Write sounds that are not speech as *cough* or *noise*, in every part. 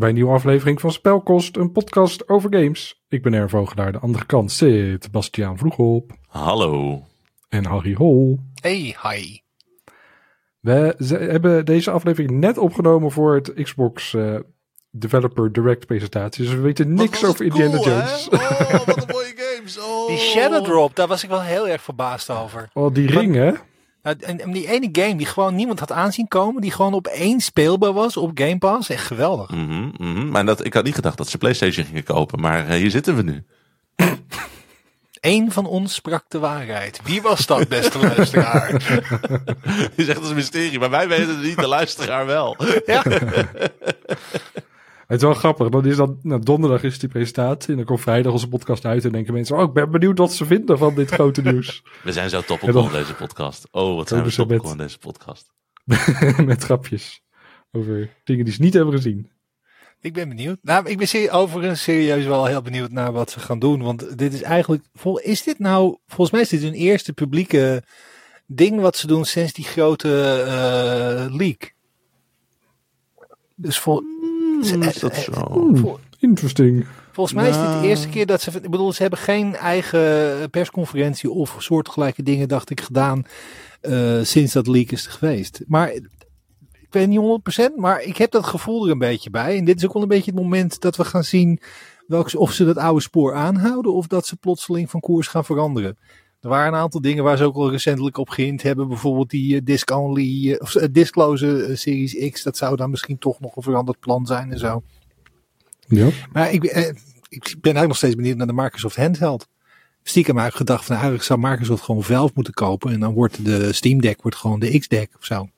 bij een nieuwe aflevering van Spelkost, een podcast over games. Ik ben Ervo Vogelaar, de andere kant zit Bastiaan Vroegop. Hallo. En Harry Hol. Hey, hi. We hebben deze aflevering net opgenomen voor het Xbox uh, Developer Direct presentatie. Dus we weten niks over Indiana Jones. Oh, wat een mooie games. Oh. *laughs* Die Shadow Drop, daar was ik wel heel erg verbaasd over. Oh, die ring hè? Nou, en, die ene game die gewoon niemand had aanzien komen, die gewoon opeens speelbaar was op Game Pass, echt geweldig. Mm -hmm, Maar dat, ik had niet gedacht dat ze PlayStation gingen kopen, maar uh, hier zitten we nu. Eén van ons sprak de waarheid. Wie was dat, beste *laughs* luisteraar? Je zegt dat is een mysterie, maar wij weten het niet, de luisteraar wel. Ja. *laughs* Het is wel grappig. Dan is dan, nou, donderdag is die presentatie. En dan komt vrijdag onze podcast uit. En denken mensen: Oh, ik ben benieuwd wat ze vinden van dit grote *laughs* nieuws. We zijn zo topical in deze podcast. Oh, wat zijn we topical met, deze podcast. *laughs* met grapjes over dingen die ze niet hebben gezien. Ik ben benieuwd. Nou, ik ben overigens serieus wel heel benieuwd naar wat ze gaan doen. Want dit is eigenlijk. Is dit nou. Volgens mij is dit hun eerste publieke ding wat ze doen sinds die grote uh, leak. Dus vol, Hmm, is dat zo? interesting. Volgens mij is dit de eerste keer dat ze. Ik bedoel, ze hebben geen eigen persconferentie of soortgelijke dingen, dacht ik, gedaan. Uh, sinds dat leak is geweest. Maar ik weet niet 100%, maar ik heb dat gevoel er een beetje bij. En dit is ook wel een beetje het moment dat we gaan zien welke, of ze dat oude spoor aanhouden of dat ze plotseling van koers gaan veranderen. Er waren een aantal dingen waar ze ook al recentelijk op geïnd hebben. Bijvoorbeeld die uh, disc-only, uh, of uh, disclose Series X. Dat zou dan misschien toch nog een veranderd plan zijn en zo. Ja. Maar ik, ik ben eigenlijk nog steeds benieuwd naar de Microsoft Handheld. Stiekem heb ik gedacht van eigenlijk zou Microsoft gewoon Valve moeten kopen. En dan wordt de Steam Deck wordt gewoon de X-Deck of zo.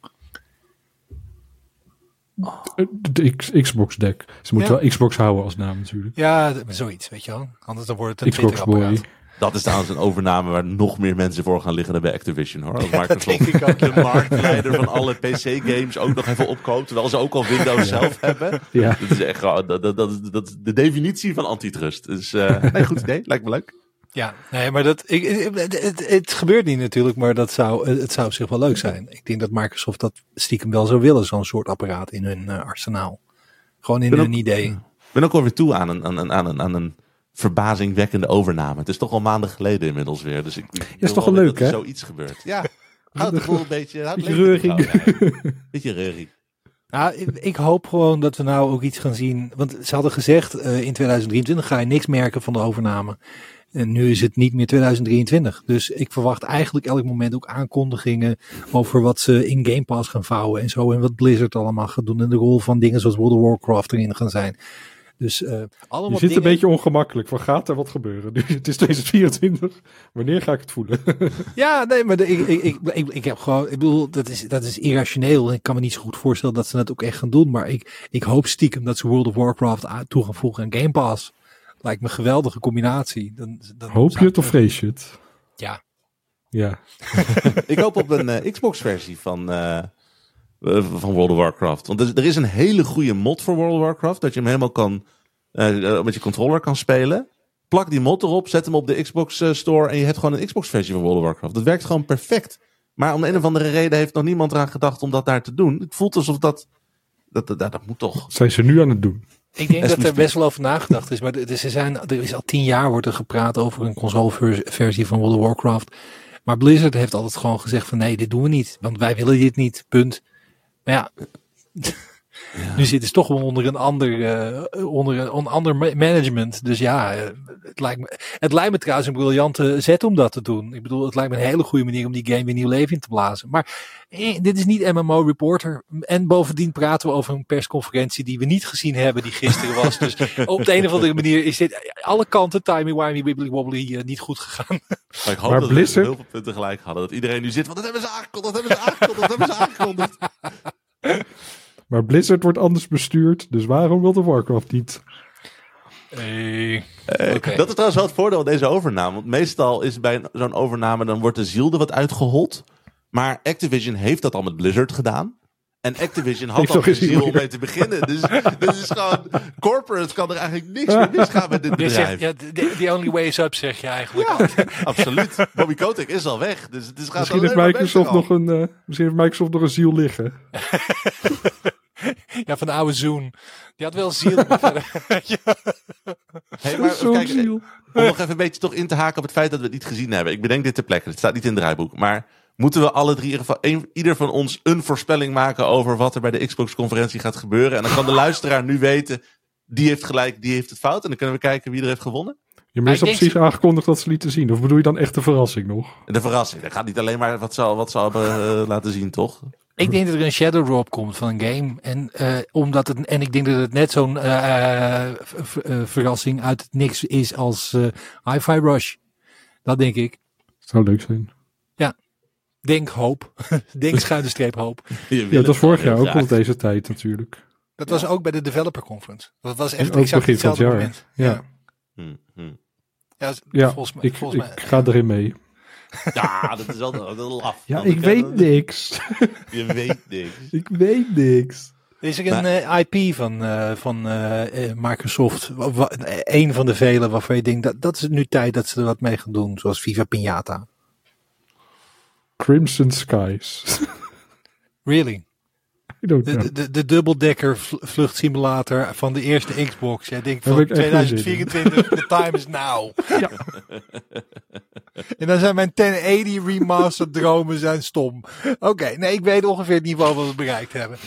De Xbox Deck. Ze moeten ja. wel Xbox houden als naam natuurlijk. Ja, zoiets, weet je wel. Anders dan wordt het een Xbox Boy. Dat is trouwens een overname waar nog meer mensen voor gaan liggen dan bij Activision hoor. Als Microsoft de *laughs* marktleider van alle PC-games ook nog even opkoopt. Terwijl ze ook al Windows zelf hebben. Ja. Dat is echt dat, dat, dat, dat, de definitie van antitrust. Dus uh, nee, goed idee. Lijkt me leuk. Ja, nee, maar dat, ik, het, het, het, gebeurt niet natuurlijk, maar dat zou, het zou op zich wel leuk zijn. Ik denk dat Microsoft dat stiekem wel zou willen, zo'n soort apparaat in hun uh, arsenaal. Gewoon in hun ook, idee. Ik ben ook alweer toe aan een, aan een, aan een, aan een verbazingwekkende overname. Het is toch al maanden geleden inmiddels weer. Dus ik, ik ja, is toch wel leuk, hè? zoiets gebeurt. Ja, *laughs* houd het een beetje... Houd beetje reuring. *laughs* Beetje reuring. Nou, ik, ik, hoop gewoon dat we nou ook iets gaan zien. Want ze hadden gezegd, uh, in 2023 ga je niks merken van de overname. En nu is het niet meer 2023. Dus ik verwacht eigenlijk elk moment ook aankondigingen over wat ze in Game Pass gaan vouwen en zo. En wat Blizzard allemaal gaat doen. En de rol van dingen zoals World of Warcraft erin gaan zijn. Dus, uh, allemaal je zit een beetje ongemakkelijk. Van gaat er wat gebeuren? Nu, *laughs* het is 2024. Wanneer ga ik het voelen? *laughs* ja, nee, maar de, ik, ik, ik, ik, ik heb gewoon. Ik bedoel, dat is, dat is irrationeel. Ik kan me niet zo goed voorstellen dat ze dat ook echt gaan doen. Maar ik, ik hoop stiekem dat ze World of Warcraft toe gaan voegen aan Game Pass. Lijkt me een geweldige combinatie. Dan, dan hoop je het of vrees je het? Ja. Ja. *laughs* ik hoop op een uh, Xbox-versie van. Uh, van World of Warcraft. Want er, er, is een hele goede mod voor World of Warcraft. Dat je hem helemaal kan. Uh, met je controller kan spelen. Plak die mod erop. Zet hem op de Xbox Store. En je hebt gewoon een Xbox-versie van World of Warcraft. Dat werkt gewoon perfect. Maar om een of andere reden heeft nog niemand eraan gedacht om dat daar te doen. Het voelt alsof dat. Dat, dat, dat, dat moet toch. Zijn ze nu aan het doen? Ik denk dat er best wel over nagedacht is. Maar er, zijn, er is al tien jaar wordt er gepraat over een consoleversie van World of Warcraft. Maar Blizzard heeft altijd gewoon gezegd van nee, dit doen we niet. Want wij willen dit niet, punt. Maar ja, ja. Nu zitten ze toch wel onder een ander, uh, onder een, een ander management. Dus ja, uh, het, lijkt me, het lijkt me trouwens een briljante zet om dat te doen. Ik bedoel, het lijkt me een hele goede manier om die game weer nieuw leven in te blazen. Maar eh, dit is niet MMO Reporter. En bovendien praten we over een persconferentie die we niet gezien hebben, die gisteren was. Dus op de een of andere manier is dit alle kanten timey-wimey, wibbly wobbly uh, niet goed gegaan. Maar ik hoop maar dat Blizzard... we heel veel punten gelijk hadden. Dat iedereen nu zit, want dat hebben ze aangekondigd, dat hebben ze aangekondigd, dat hebben ze aangekondigd. *laughs* Maar Blizzard wordt anders bestuurd, dus waarom wil de Warcraft niet? Hey. Uh, okay. Dat is trouwens wel het voordeel van deze overname. Want meestal is bij zo'n overname, dan wordt de ziel er wat uitgehold. Maar Activision heeft dat al met Blizzard gedaan. En Activision had *laughs* al geen ziel om mee te beginnen. Dus dit is gewoon... Corporate kan er eigenlijk niks meer misgaan met dit *laughs* bedrijf. ja, the, only way is up, zeg je eigenlijk. Ja, *laughs* absoluut. Bobby Kotick is al weg. Dus het is misschien, heeft Microsoft nog een, uh, misschien heeft Microsoft nog een ziel liggen. *laughs* Ja, van de oude Zoon. Die had wel ziel. maar *laughs* verder- *laughs* Hey, maar kijk, ziel. om nog even een beetje toch in te haken op het feit dat we het niet gezien hebben. Ik bedenk dit ter plekke, het staat niet in het draaiboek. Maar moeten we alle drie, in ieder geval, een- ieder van ons een voorspelling maken over wat er bij de Xbox-conferentie gaat gebeuren? En dan kan de luisteraar nu weten, die heeft gelijk, die heeft het fout. En dan kunnen we kijken wie er heeft gewonnen. Je maar is precies aangekondigd dat ze lieten zien? Of bedoel je dan echt de verrassing nog? De verrassing, dat gaat niet alleen maar wat ze, al- wat ze al hebben eh, laten zien, toch? Ik denk dat er een shadow drop komt van een game. En, eh, omdat het, en ik denk dat het net zo'n eh, eh, verrassing uit het niks is als eh Hi-Fi Rush. Dat denk ik. Zou leuk zijn. Denk hoop. *laughs* denk schuine streep hoop. *laughs* Ja, dat was vorig jaar ook rond deze tijd natuurlijk. Dat was ook bij de developer conference. Dat was echt ook exact begin van het hetzelfde jaar. moment. Ja, Hm, hm. Ja, ja volgens mij. ik, volgens ik mij ga erin mee. Ja, dat is wel dat is wel af. Ja, ik weet niks. *laughs* Je weet niks. ik weet niks. is er een eh, IP van, eh, van eh, Microsoft. Een van de vele waarvan je denkt dat, dat is nu tijd dat ze er wat mee gaan doen. Zoals Viva Pinata. Crimson Skies. *laughs* Really? De, de, de, de dubbeldekker vl- vluchtsimulator van de eerste Xbox. Jij denkt van heb ik echt geen zin in. 2024, the time is now. *laughs* Ja. En dan zijn mijn 1080 remastered dromen zijn stom. Oké, nee, ik weet ongeveer het niveau wat we bereikt hebben.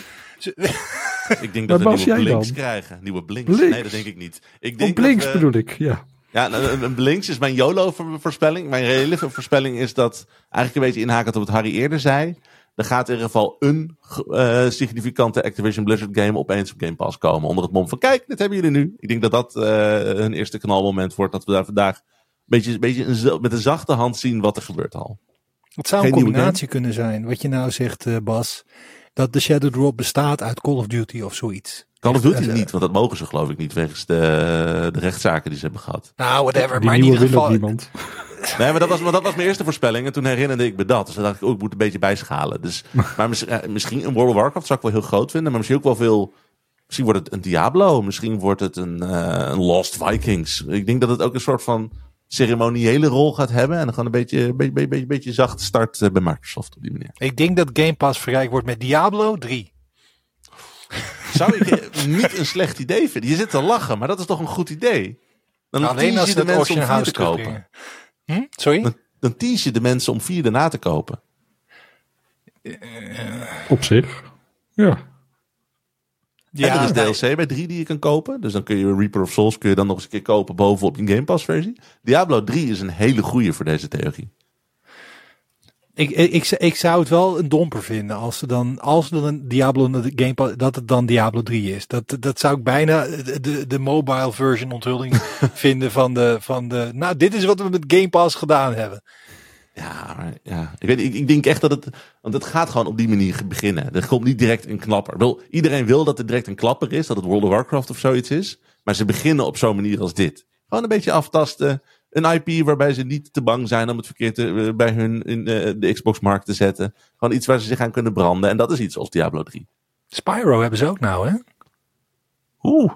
*laughs* Ik denk dat we nieuwe blinks dan? krijgen. Nieuwe blinks. Blinks? Nee, dat denk ik niet. Ik denk Blinks dat bedoel ik, ja. Ja, nou, een, een blinks is mijn YOLO-voorspelling. Mijn reële voorspelling is dat, eigenlijk een beetje inhakend op wat Harry eerder zei. Er gaat in ieder geval een eh, significante Activision Blizzard game opeens op Game Pass komen. Onder het mom van, kijk, dit hebben jullie nu. Ik denk dat dat eh hun eerste knalmoment wordt. Dat we daar vandaag een beetje, een beetje een met een zachte hand zien wat er gebeurt al. Het zou een Geen combinatie kunnen zijn. Wat je nou zegt, eh, Bas. Dat de Shadow Drop bestaat uit Call of Duty of zoiets. Call of Duty niet, want dat mogen ze geloof ik niet. Wegens de, de rechtszaken die ze hebben gehad. Nou, whatever. Die maar in nieuwe ieder geval. niemand. Nee, maar dat was, maar dat was mijn eerste voorspelling. En toen herinnerde ik me dat. Dus dan dacht ik, oh, ik moet een beetje bijschalen. Dus, *laughs* maar eh, misschien een World of Warcraft zou ik wel heel groot vinden. Maar misschien ook wel veel... Misschien wordt het een Diablo. Misschien wordt het een, eh, een Lost Vikings. Ik denk dat het ook een soort van ceremoniële rol gaat hebben. En dan gewoon een beetje, beetje, beetje, beetje, beetje zacht start eh, bij Microsoft op die manier. Ik denk dat Game Pass verrijkt wordt met Diablo 3. Zou ik niet een slecht idee vinden. Je zit te lachen, maar dat is toch een goed idee. Dan Alleen als je de mensen om te kopen. Hm? Sorry? Dan, dan tease je de mensen om vier daarna te kopen. Op zich. Ja. en er is DLC bij 3 die je kan kopen. Dus dan kun je Reaper of Souls kun je dan nog eens een keer kopen bovenop je Game Pass versie. Diablo 3 is een hele goede voor deze theorie. Ik, ik, ik, ik zou het wel een domper vinden als ze dan, als er een Diablo in de Game Pass, dat het dan Diablo 3 is. Dat, dat zou ik bijna de, de, mobile version onthulling *laughs* vinden van de, van de, nou dit is wat we met Game Pass gedaan hebben. Ja, maar ja. Ik, weet, ik, ik denk echt dat het. Want het gaat gewoon op die manier beginnen. Er komt niet direct een klapper. Ik bedoel, iedereen wil dat er direct een klapper is. Dat het World of Warcraft of zoiets is. Maar ze beginnen op zo'n manier als dit. Gewoon een beetje aftasten. Een IP waarbij ze niet te bang zijn om het verkeerd te, eh, bij hun in eh, de Xbox-markt te zetten. Gewoon iets waar ze zich aan kunnen branden. En dat is iets als Diablo 3. Spyro hebben ze ook nou, hè? Oeh.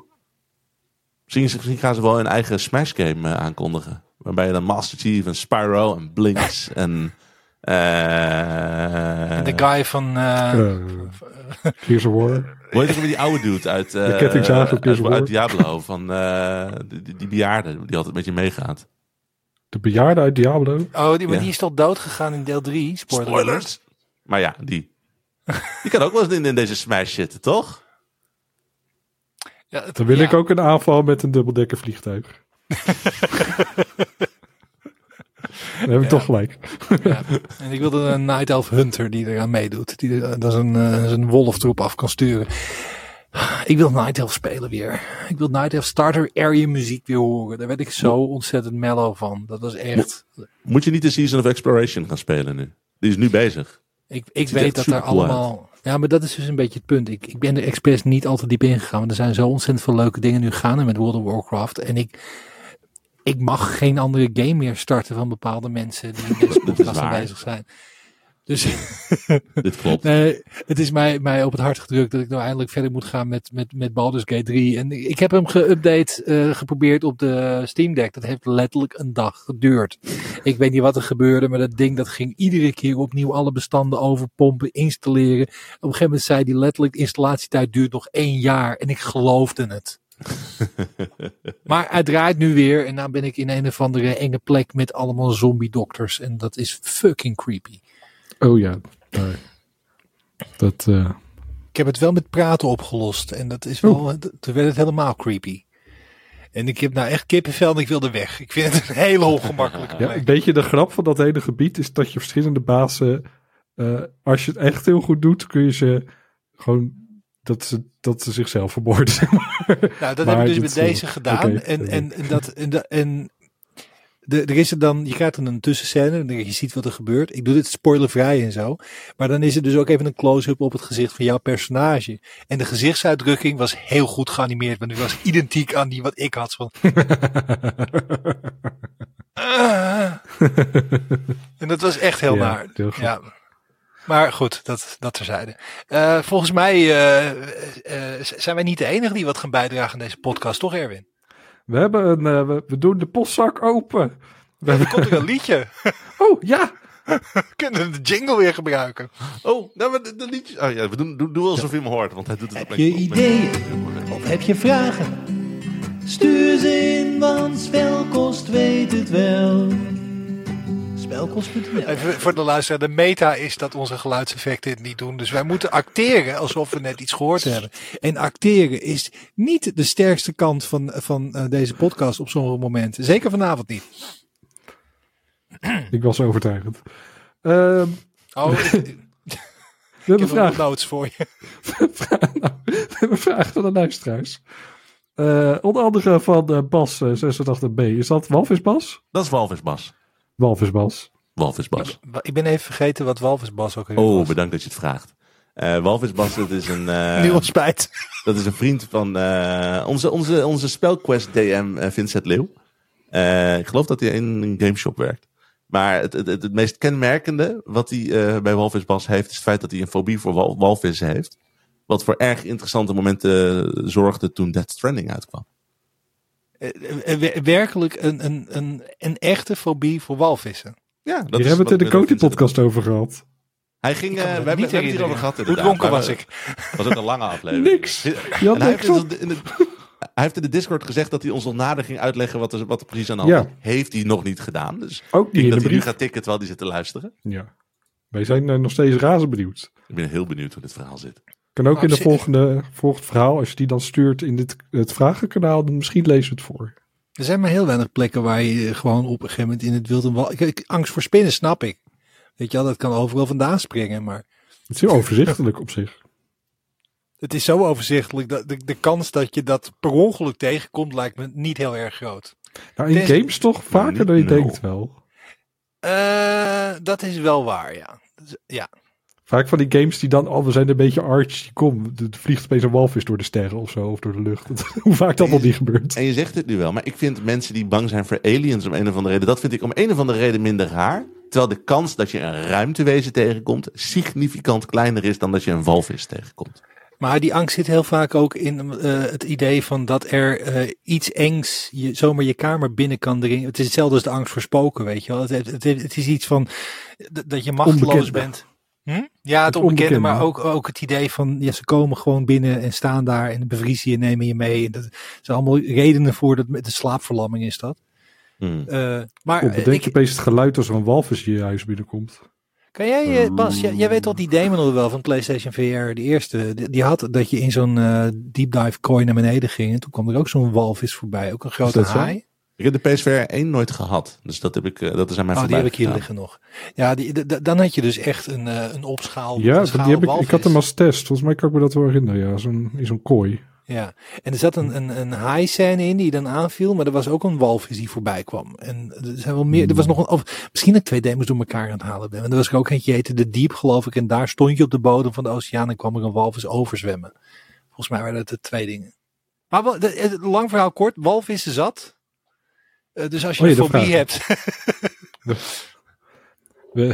Misschien, misschien gaan ze wel een eigen Smash game eh, aankondigen. Waarbij je dan Master Chief en Spyro en Blinks *laughs* en... eh de guy van, *laughs* Gears of War. Hoe heet het met die oude dude uit, eh De kettingzaag op uit, uit. Diablo? Van eh, die, die, die bejaarde die altijd met je meegaat. De bejaarde uit Diablo. oh, die, maar Ja. die is toch dood gegaan in deel 3? Spoiler. Spoilers! Maar ja, die. Die kan ook wel eens in, in deze Smash zitten, toch? Ja, het- Dan wil ja. ik ook een aanval met een dubbeldekker vliegtuig. *laughs* Dan heb ik toch gelijk. Ja. En ik wilde een Night Elf Hunter die eraan meedoet. Die er- dat is een, eh, zijn wolftroep af kan sturen. Ik wil Night Elf spelen weer. Ik wil Night Elf starter area muziek weer horen. Daar werd ik zo ontzettend mellow van. Dat was echt... Moet je niet de Season of Exploration gaan spelen nu? Die is nu bezig. Ik, ik weet dat er allemaal... Ja, maar dat is dus een beetje het punt. Ik, ik ben er expres niet altijd diep ingegaan. Want er zijn zo ontzettend veel leuke dingen nu gaande met World of Warcraft. En ik... Ik mag geen andere game meer starten van bepaalde mensen die in deze *laughs* podcast aanwezig zijn. Dus *laughs* Dit klopt. nee, het is mij, mij op het hart gedrukt dat ik nou eindelijk verder moet gaan met, met, met Baldur's Gate 3. En ik heb hem geüpdate, eh, geprobeerd op de Steam Deck. Dat heeft letterlijk een dag geduurd. Ik weet niet wat er gebeurde, maar dat ding dat ging iedere keer opnieuw alle bestanden overpompen, installeren. Op een gegeven moment zei hij letterlijk, de installatietijd duurt nog één jaar. En ik geloofde het. *laughs* maar hij draait nu weer en nou ben ik in een of andere enge plek met allemaal zombie dokters. En dat is fucking creepy. Oh ja, daar. Dat, eh, Ik heb het wel met praten opgelost. En dat is wel, toen werd het helemaal creepy. En ik heb nou echt kippenvel en ik wilde weg. Ik vind het een hele ongemakkelijke ja, een beetje de grap van dat hele gebied is dat je verschillende bazen, eh, als je het echt heel goed doet, kun je ze gewoon, dat ze, dat ze zichzelf vermoorden. zeg maar. Nou, dat Maar heb ik dus met deze gedaan. en, en, en dat, en, dat- en de, er is er dan, je krijgt dan een tussenscène, en je ziet wat er gebeurt. Ik doe dit spoilervrij en zo. Maar dan is er dus ook even een close-up op het gezicht van jouw personage. En de gezichtsuitdrukking was heel goed geanimeerd, want die was identiek aan die wat ik had. Van, "Ah." *laughs* en dat was echt heel Ja, naar. heel. Ja. Maar goed, dat, dat terzijde. Eh volgens mij eh, eh, zijn wij niet de enige die wat gaan bijdragen aan deze podcast, toch Erwin? We hebben een, eh, we, we doen de postzak open. We Er hebben, komt er een liedje. *laughs* oh ja, We kunnen de jingle weer gebruiken. Oh, nou, maar dat liedje. Oh ja, we doen, doen, doen alsof je hem hoort, want hij doet het Heb op je ideeën? Of heb je vragen? Stuur ze in, want spelkost weet het wel. Even voor de luisteraar, de meta is dat onze geluidseffecten het niet doen. Dus wij moeten acteren alsof we net iets gehoord hebben. En acteren is niet de sterkste kant van, van eh, deze podcast op sommige momenten. Zeker vanavond niet. ik was overtuigend. Ehm, Oh, we hebben *laughs* vragen. notes voor je. *laughs* we hebben vragen van de luisteraars. Eh, onder andere van eh, Bas eh, 86B. Is dat Walvisbas? Dat is Walvisbas. Walvisbas. Walvisbas. Ik ben even vergeten wat Walvisbas ook weer Oh, was. bedankt dat je het vraagt. Eh Walvisbas, dat is een, eh, Nu al spijt. dat is een vriend van eh, onze, onze, onze spelquest DM eh, Vincent Leeuw. Eh, ik geloof dat hij in een gameshop werkt. Maar het, het, het, het meest kenmerkende wat hij eh, bij Walvisbas heeft, is het feit dat hij een fobie voor wal, walvissen heeft. Wat voor erg interessante momenten zorgde toen Death Stranding uitkwam. Eh, eh, wer- werkelijk een, een, een, een echte fobie voor walvissen. Ja, dat Hier hebben we het in de Coty-podcast over gehad. Hij ging, eh we hebben, niet we hebben het hierover herinneren. gehad. Hoe dronken was ik? was ook een lange aflevering. Niks. Je had En hij, heeft niks dus op. in de, hij heeft in de Discord gezegd dat hij ons nog nader ging uitleggen wat er, wat er precies aan de Ja. hand was. Heeft hij nog niet gedaan. Dus Ook ik niet denk in dat de hij nu gaat tikken terwijl hij zit te luisteren. Ja. Wij zijn eh, nog steeds razend benieuwd. Ik ben heel benieuwd hoe dit verhaal zit. Kan ook Oh, in de volgende, volgend verhaal, als je die dan stuurt in dit, het vragenkanaal, dan misschien lezen we het voor. Er zijn maar heel weinig plekken waar je gewoon op een gegeven moment in het wild en wal... Ik, ik- angst voor spinnen snap ik. Weet je wel, dat kan overal vandaan springen, maar Het is heel overzichtelijk op zich. het is zo overzichtelijk dat de, de kans dat je dat per ongeluk tegenkomt lijkt me niet heel erg groot. Nou, in games toch vaker Niet dan je nul. denkt wel. Eh, dat is wel waar, ja. Ja, Vaak van die games die dan, oh, we zijn een beetje artsy, kom, er vliegt opeens een walvis door de sterren of zo, of door de lucht. *laughs* Hoe vaak dat nog niet gebeurt. En je zegt het nu wel, maar ik vind mensen die bang zijn voor aliens om een of andere reden, dat vind ik om een of andere reden minder raar. Terwijl de kans dat je een ruimtewezen tegenkomt significant kleiner is dan dat je een walvis tegenkomt. Maar die angst zit heel vaak ook in eh, het idee van dat er eh, iets engs je, zomaar je kamer binnen kan dringen. Het is hetzelfde als de angst voor spoken, weet je wel. Het, het, het, het is iets van dat je machteloos bent. Hm? Ja, het, Het onbekende, onbekende. maar ook, ook het idee van ja, ze komen gewoon binnen en staan daar en bevriezen je, nemen je mee. En dat zijn allemaal redenen voor dat met de slaapverlamming is dat. Hmm. Eh, maar bedenk je opeens het geluid als er een walvis in je huis binnenkomt. Kan jij, eh, Bas, jij, jij weet toch die demo nog wel van PlayStation VR, de eerste, die, die had dat je in zo'n eh, deep dive kooi naar beneden ging en toen kwam er ook zo'n walvis voorbij, ook een grote haai. Ik heb de PSVR 1 nooit gehad, dus dat, heb ik, eh, dat is aan mij Oh, die heb ik hier liggen nog. Ja, die, dan had je dus echt een, eh, een opschaal. Ja, een want schaal die heb ik, ik had hem als test. Volgens mij kan ik me dat wel herinneren. Ja, zo'n, in zo'n kooi. Ja, en er zat een, een, een haai scène in die dan aanviel, maar er was ook een walvis die voorbij kwam. En er zijn wel meer, er was nog een, of misschien dat ik twee demos door elkaar aan het halen ben. Want er was er ook eentje, heette De Diep geloof ik, en daar stond je op de bodem van de oceaan en kwam er een walvis overzwemmen. Volgens mij waren dat de twee dingen. Maar wel, lang verhaal kort, walvissen zat. Eh, dus als je Oh, een fobie vraag hebt, *laughs* We,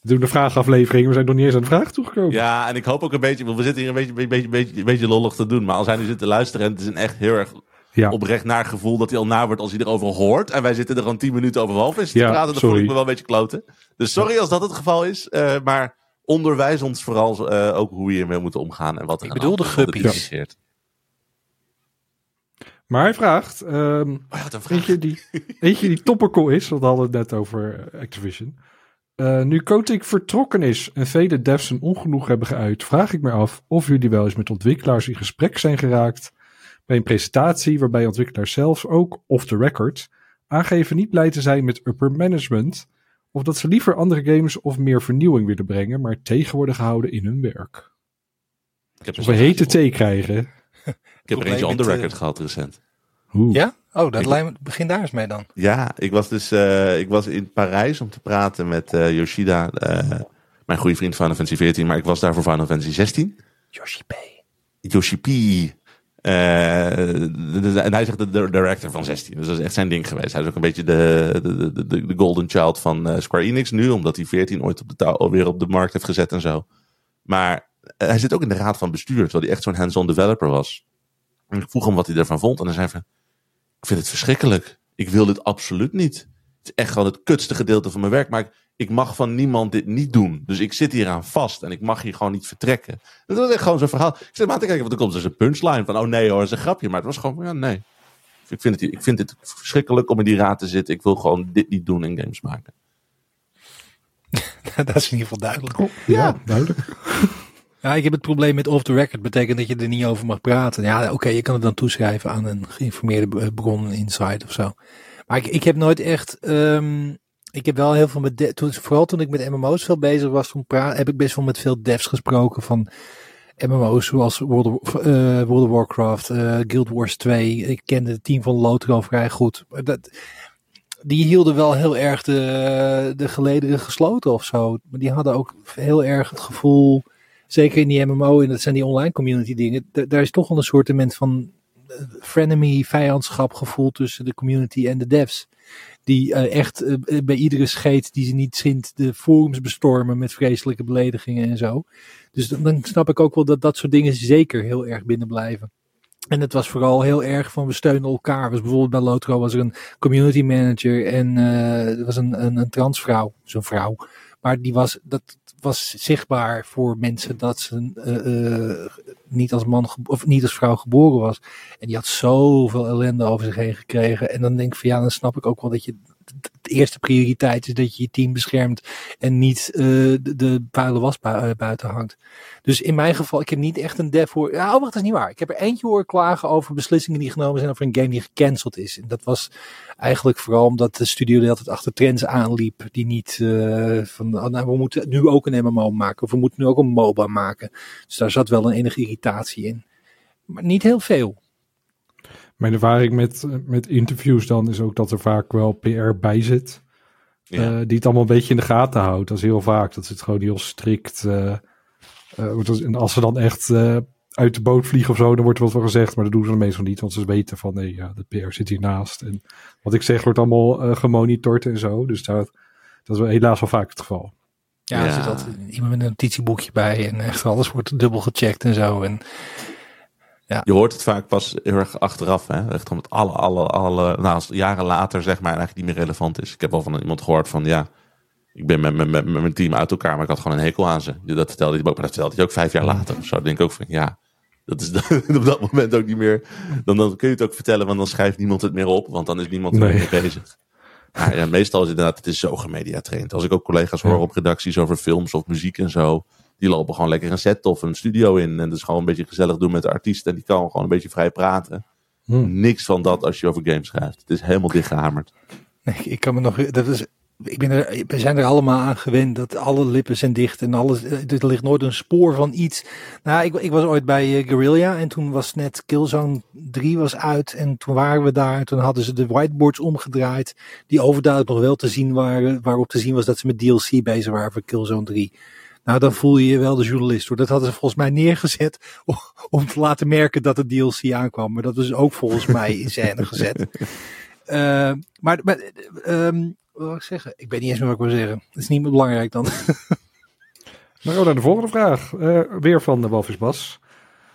We doen de vraagaflevering. We zijn nog niet eens aan de vraag toegekomen. Ja, en ik hoop ook een beetje, want we zitten hier een beetje, beetje, beetje, beetje, beetje lollig te doen. Maar als hij nu zit te luisteren en het is een echt heel erg Ja. oprecht naar gevoel dat hij al na wordt als hij erover hoort. En wij zitten er gewoon tien minuten over half te Ja, praten. Dan voel ik me wel een beetje kloten. Dus sorry als dat het geval is. eh, maar onderwijs ons vooral eh, ook hoe je hiermee moet omgaan. En wat er Ik bedoel de is, guppies. Maar hij vraagt, ehm, Oh, vraag. eentje, die, eentje die topical is, want we hadden het net over eh, Activision. Eh, nu Kotick vertrokken is en vele devs een ongenoeg hebben geuit, vraag ik me af of jullie wel eens met ontwikkelaars in gesprek zijn geraakt bij een presentatie waarbij ontwikkelaars zelfs ook off the record aangeven niet blij te zijn met upper management of dat ze liever andere games of meer vernieuwing willen brengen, maar tegen worden gehouden in hun werk. Ik heb Of een hete thee krijgen. Ik heb er eentje on the record eh, gehad recent. Oeh. Ja? Oh, dat Ik- lijkt me, begin daar eens mee dan. Ja, ik was dus eh, ik was in Parijs om te praten met eh, Yoshida, eh, mijn goede vriend van Final Fantasy 14, maar ik was daar voor Final Fantasy 16. Yoshi P. Yoshi P. Eh, de- de- en hij zegt de, de director van 16. Dus dat is echt zijn ding geweest. Hij is ook een beetje de, de, de, de, de golden child van eh, Square Enix nu. Omdat hij 14 ooit op de touw, weer op de markt heeft gezet en zo. Maar hij zit ook in de raad van bestuur. Terwijl hij echt zo'n hands-on developer was. En ik vroeg hem wat hij ervan vond. En hij zei van... Ik vind het verschrikkelijk. Ik wil dit absoluut niet. Het is echt gewoon het kutste gedeelte van mijn werk. Maar ik, ik mag van niemand dit niet doen. Dus ik zit hier aan vast. En ik mag hier gewoon niet vertrekken. Dat was echt gewoon zo'n verhaal. Ik zit maar aan te kijken, want er komt dus een punchline van, oh nee hoor, dat is een grapje. Maar het was gewoon, ja nee. Ik vind, het, ik vind het verschrikkelijk om in die raad te zitten. Ik wil gewoon dit niet doen in games maken. *laughs* dat is in ieder geval duidelijk. Oh, ja, duidelijk. Ja, ik heb het probleem met off the record. Betekent dat je er niet over mag praten. Ja, oké, je kan het dan toeschrijven aan een geïnformeerde bron, insight of zo. Maar ik, ik heb nooit echt... ehm, ik heb wel heel veel met... de- Toen, vooral toen ik met MMO's veel bezig was, toen pra- heb ik best wel met veel devs gesproken van MMO's zoals World of, eh, World of Warcraft, eh, Guild Wars 2. Ik kende het team van Lotro vrij goed. Dat, die hielden wel heel erg de, de gelederen gesloten of zo. Maar die hadden ook heel erg het gevoel zeker in die MMO en dat zijn die online community dingen, da- daar is toch wel een soort van eh, frenemy, vijandschap gevoel tussen de community en de devs. Die eh, echt eh, bij iedere scheet die ze niet zint de forums bestormen met vreselijke beledigingen en zo. Dus dan, snap ik ook wel dat dat soort dingen zeker heel erg binnen blijven. En het was vooral heel erg van we steunen elkaar. Dus bijvoorbeeld bij Lotro was er een community manager en eh, er was een, een, een transvrouw, zo'n vrouw. Maar die was, dat was zichtbaar voor mensen dat ze eh, eh, niet als man of niet als vrouw geboren was. En die had zoveel ellende over zich heen gekregen. En dan denk ik van ja, dan snap ik ook wel dat je de eerste prioriteit is dat je je team beschermt en niet eh, de, de vuile was eh, buiten hangt. Dus in mijn geval, ik heb niet echt een dev voor. Ja, oh, wacht, dat is niet waar. Ik heb er eentje horen klagen over beslissingen die genomen zijn over een game die gecanceld is. En dat was eigenlijk vooral omdat de studio de hele tijd achter trends aanliep. Die niet eh, van, oh, nou, we moeten nu ook een MMO maken. Of we moeten nu ook een MOBA maken. Dus daar zat wel een enige irritatie in. Maar niet heel veel. Mijn ervaring met, met interviews dan is ook dat er vaak wel PR bij zit. Ja. eh, die het allemaal een beetje in de gaten houdt. Dat is heel vaak. Dat zit gewoon heel strikt. eh, eh, en als ze dan echt eh, uit de boot vliegen of zo, dan wordt er wat van gezegd. Maar dat doen ze dan meestal niet. Want ze weten van nee, ja, de PR zit hiernaast. En wat ik zeg wordt allemaal gemonitord en zo. Dus daar, dat is wel helaas wel vaak het geval. Ja, er Ja. zit altijd iemand met een notitieboekje bij. En echt alles wordt dubbel gecheckt en zo. En Je hoort het vaak pas heel erg achteraf. Hè? Echt om het alle, alle, alle, nou, jaren later zeg maar eigenlijk niet meer relevant is. Ik heb wel van iemand gehoord van ja, ik ben met, met, met, met mijn team uit elkaar, maar ik had gewoon een hekel aan ze. Dat vertelde hij ook, maar dat vertelde hij ook vijf jaar later. of Zo denk ik ook van ja, dat is *laughs* op dat moment ook niet meer. Dan, dan kun je het ook vertellen, want dan schrijft niemand het meer op, want dan is niemand er Nee. meer mee bezig. Maar ja, meestal is het inderdaad, het is zo gemediatraind. Als ik ook collega's hoor Ja. op redacties over films of muziek en zo. Die lopen gewoon lekker een set of een studio in. En dus gewoon een beetje gezellig doen met de artiest. En die kan gewoon een beetje vrij praten. Hm. Niks van dat als je over games schrijft. Het is helemaal dichtgehamerd. Nee, ik kan me nog. Dat is, ik ben er, we zijn er allemaal aan gewend dat alle lippen zijn dicht en alles. Er ligt nooit een spoor van iets. Nou, ik, ik was ooit bij eh, Guerrilla en toen was net Killzone 3 was uit. En toen waren we daar. Toen hadden ze de whiteboards omgedraaid. Die overduidelijk nog wel te zien waren. Waarop te zien was dat ze met DLC bezig waren voor Killzone 3. Nou, dan voel je je wel de journalist hoor. Dat hadden ze volgens mij neergezet *laughs* om, om te laten merken dat de DLC aankwam. Maar dat was ook volgens mij in scène gezet. *laughs* Eh, maar maar ehm, wat wil ik zeggen? Ik weet niet eens meer wat ik wil zeggen. Het is niet meer belangrijk dan. *laughs* We naar de volgende vraag. Eh, weer van de Walvis Bas.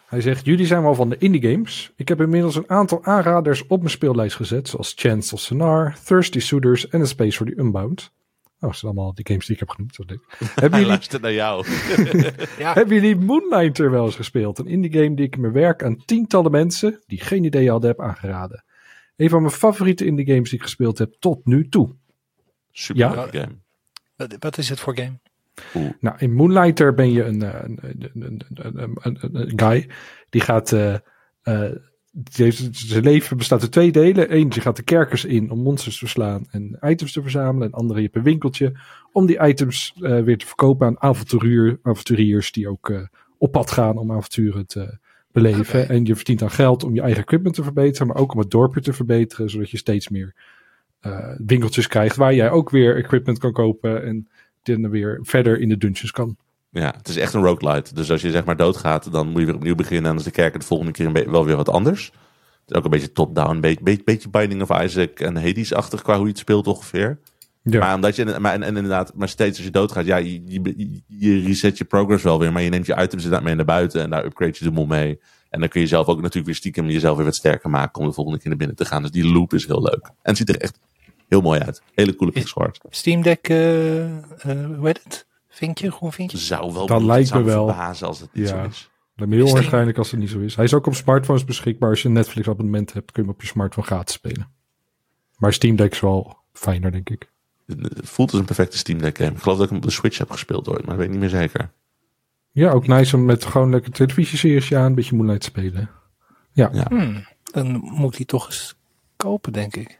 Hij zegt, jullie zijn wel van de indie games. Ik heb inmiddels een aantal aanraders op mijn speellijst gezet. Zoals Chance of Sonar, Thirsty Suitors en A Space for the Unbound. Oh, dat zijn allemaal die games die ik heb genoemd. Is leuk. *laughs* hebben, Hij jullie, luistert naar jou. *laughs* ja, hebben jullie Moonlighter wel eens gespeeld? Een indie game die ik in mijn werk aan tientallen mensen die geen idee hadden heb aangeraden. Een van mijn favoriete indie games die ik gespeeld heb tot nu toe. Super Ja. game. wat, wat is het voor game? Nou, in Moonlighter ben je een, eh, een, een, een, een, een, een- een guy die gaat. eh, eh, zijn leven bestaat uit twee delen. Eén, je gaat de kerkers in om monsters te verslaan en items te verzamelen. En andere, je hebt een winkeltje om die items eh, weer te verkopen aan avonturier, avonturiers die ook eh, op pad gaan om avonturen te beleven. En je verdient dan geld om je eigen equipment te verbeteren, maar ook om het dorpje te verbeteren, zodat je steeds meer eh, winkeltjes krijgt waar jij ook weer equipment kan kopen en dan weer verder in de dungeons kan. Ja, het is echt een roguelite. Dus als je zeg maar doodgaat, dan moet je weer opnieuw beginnen. En dan is de kerk de volgende keer een wel weer wat anders. Het is ook een beetje top-down. Een beetje, beetje, beetje Binding of Isaac en Hades-achtig qua hoe je het speelt ongeveer. Ja. Maar omdat je, maar, en, en inderdaad, maar steeds als je doodgaat, ja, je, je, je reset je progress wel weer. Maar je neemt je items inderdaad mee naar buiten en daar upgrade je de mol mee. En dan kun je zelf ook natuurlijk weer stiekem jezelf weer wat sterker maken om de volgende keer naar binnen te gaan. Dus die loop is heel leuk. En het ziet er echt heel mooi uit. Hele coole pixel art. Steam Deck, eh, eh, hoe heet het? Vinkje, groen vinkje? Zou wel Dat het lijkt zou me wel. verbazen als het niet Ja. zo is. Dat is heel waarschijnlijk als het niet zo is. Hij is ook op smartphones beschikbaar. Als je een Netflix abonnement hebt, kun je hem op je smartphone gratis spelen. Maar Steam Deck is wel fijner, denk ik. Het voelt als een perfecte Steam Deck game. Ik geloof dat ik hem op de Switch heb gespeeld ooit, maar dat weet ik niet meer zeker. Ja, ook nice om met gewoon lekker televisieseries aan een beetje Moonlight te spelen. Hmm, dan moet hij toch eens kopen, denk ik.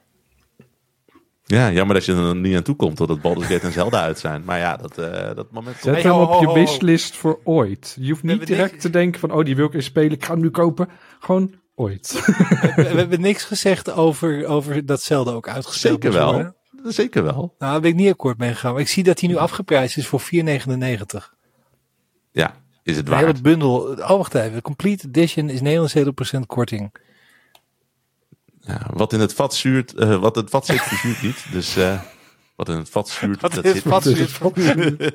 Ja, jammer dat je er niet aan toe komt totdat Baldur's Gate en Zelda uit zijn. Maar ja, dat, eh, dat moment. Zet Hey, hem ho, op ho, je wishlist voor ooit. Je hoeft niet direct niks- te denken van, oh, die wil ik eens spelen. Ik ga hem nu kopen. Gewoon ooit. we, we hebben niks gezegd over, over dat Zelda ook uitgespeeld Zeker wel. worden. Zeker wel. Nou, daar ben ik niet akkoord mee gegaan. Maar ik zie dat hij nu afgeprijsd is voor 4,99. Ja, is het De hele waard. bundel. Oh, wacht even. De Complete Edition is 79% korting. Ja, wat in het vat zuurt, eh, wat het vat zit, zuurt niet. Dus eh, wat in het vat zuurt, dat zit vat niet. zuurt?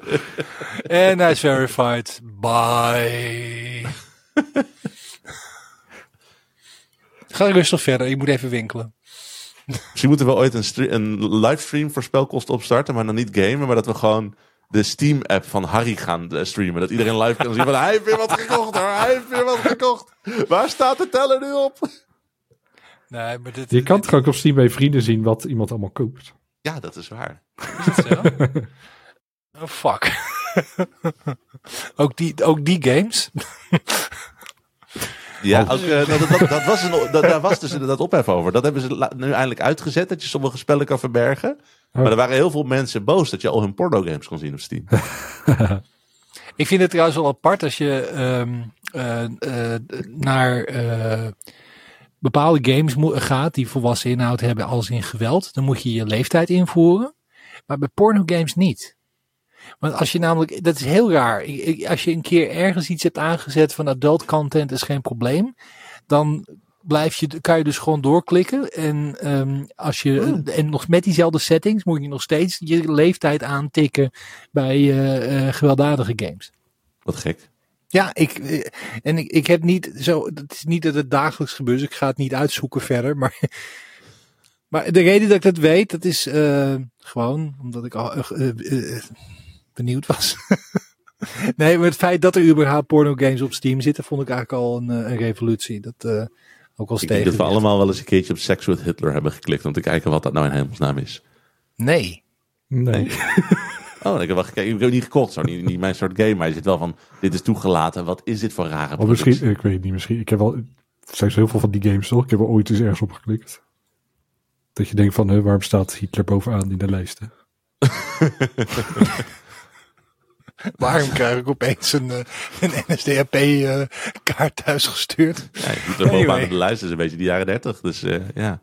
En hij is verified. Bye. Ga rustig verder. Ik moet even winkelen. Misschien moeten we ooit een, een livestream voor spelkosten opstarten, maar dan niet gamen, maar dat we gewoon de Steam-app van Harry gaan eh, streamen. Dat iedereen live kan zien van, hij heeft weer wat gekocht hoor, hij heeft weer wat gekocht. Waar staat de teller nu op? Nee, maar dit, Je kan toch ook op Steam bij vrienden zien wat iemand allemaal koopt. Ja, dat is waar. Is het zo? *laughs* Oh, fuck. ook, die, ook die games? Ja, Oh. ook, eh, dat, dat, dat was een, dat, daar was dus inderdaad ophef over. Dat hebben ze nu eindelijk uitgezet, dat je sommige spellen kan verbergen. Maar er waren heel veel mensen boos dat je al hun porno-games kon zien op Steam. *laughs* Ik vind het trouwens wel apart als je ehm, eh, eh, naar eh, bepaalde games gaat die volwassen inhoud hebben als in geweld. Dan moet je je leeftijd invoeren. Maar bij pornogames niet. Want als je namelijk, dat is heel raar. Als je een keer ergens iets hebt aangezet van adult content is geen probleem. Dan blijf je, kan je dus gewoon doorklikken. En, ehm, als je, en nog met diezelfde settings moet je nog steeds je leeftijd aantikken bij eh, eh, gewelddadige games. Wat gek. Ja, ik, eh, en ik, ik heb niet zo, het is niet dat het dagelijks gebeurt, dus ik ga het niet uitzoeken verder, *laughs* maar, maar de reden dat ik dat weet, dat is eh, gewoon omdat ik al eh, benieuwd was. *laughs* nee, maar het feit dat er überhaupt pornogames op Steam zitten, vond ik eigenlijk al een, een revolutie. Dat eh, ook al Ik denk dat we allemaal wel eens een keertje op Sex with Hitler hebben geklikt om te kijken wat dat nou in hemelsnaam is. Nee. Nee. *laughs* Oh, ik heb wel gekeken. Ik heb niet gekocht, zo niet, niet mijn soort game, maar je zit wel van, dit is toegelaten. Wat is dit voor rare Of misschien, ik weet het niet, misschien. Ik heb wel, er zijn heel veel van die games toch? Ik heb er ooit eens ergens op geklikt. Dat je denkt van, hè, waarom staat Hitler bovenaan in de lijsten? *laughs* Waarom krijg ik opeens een, eh, een NSDAP-kaart thuisgestuurd? Ja, Hitler bovenaan Anyway. op de lijst is een beetje de jaren dertig, dus eh, ja.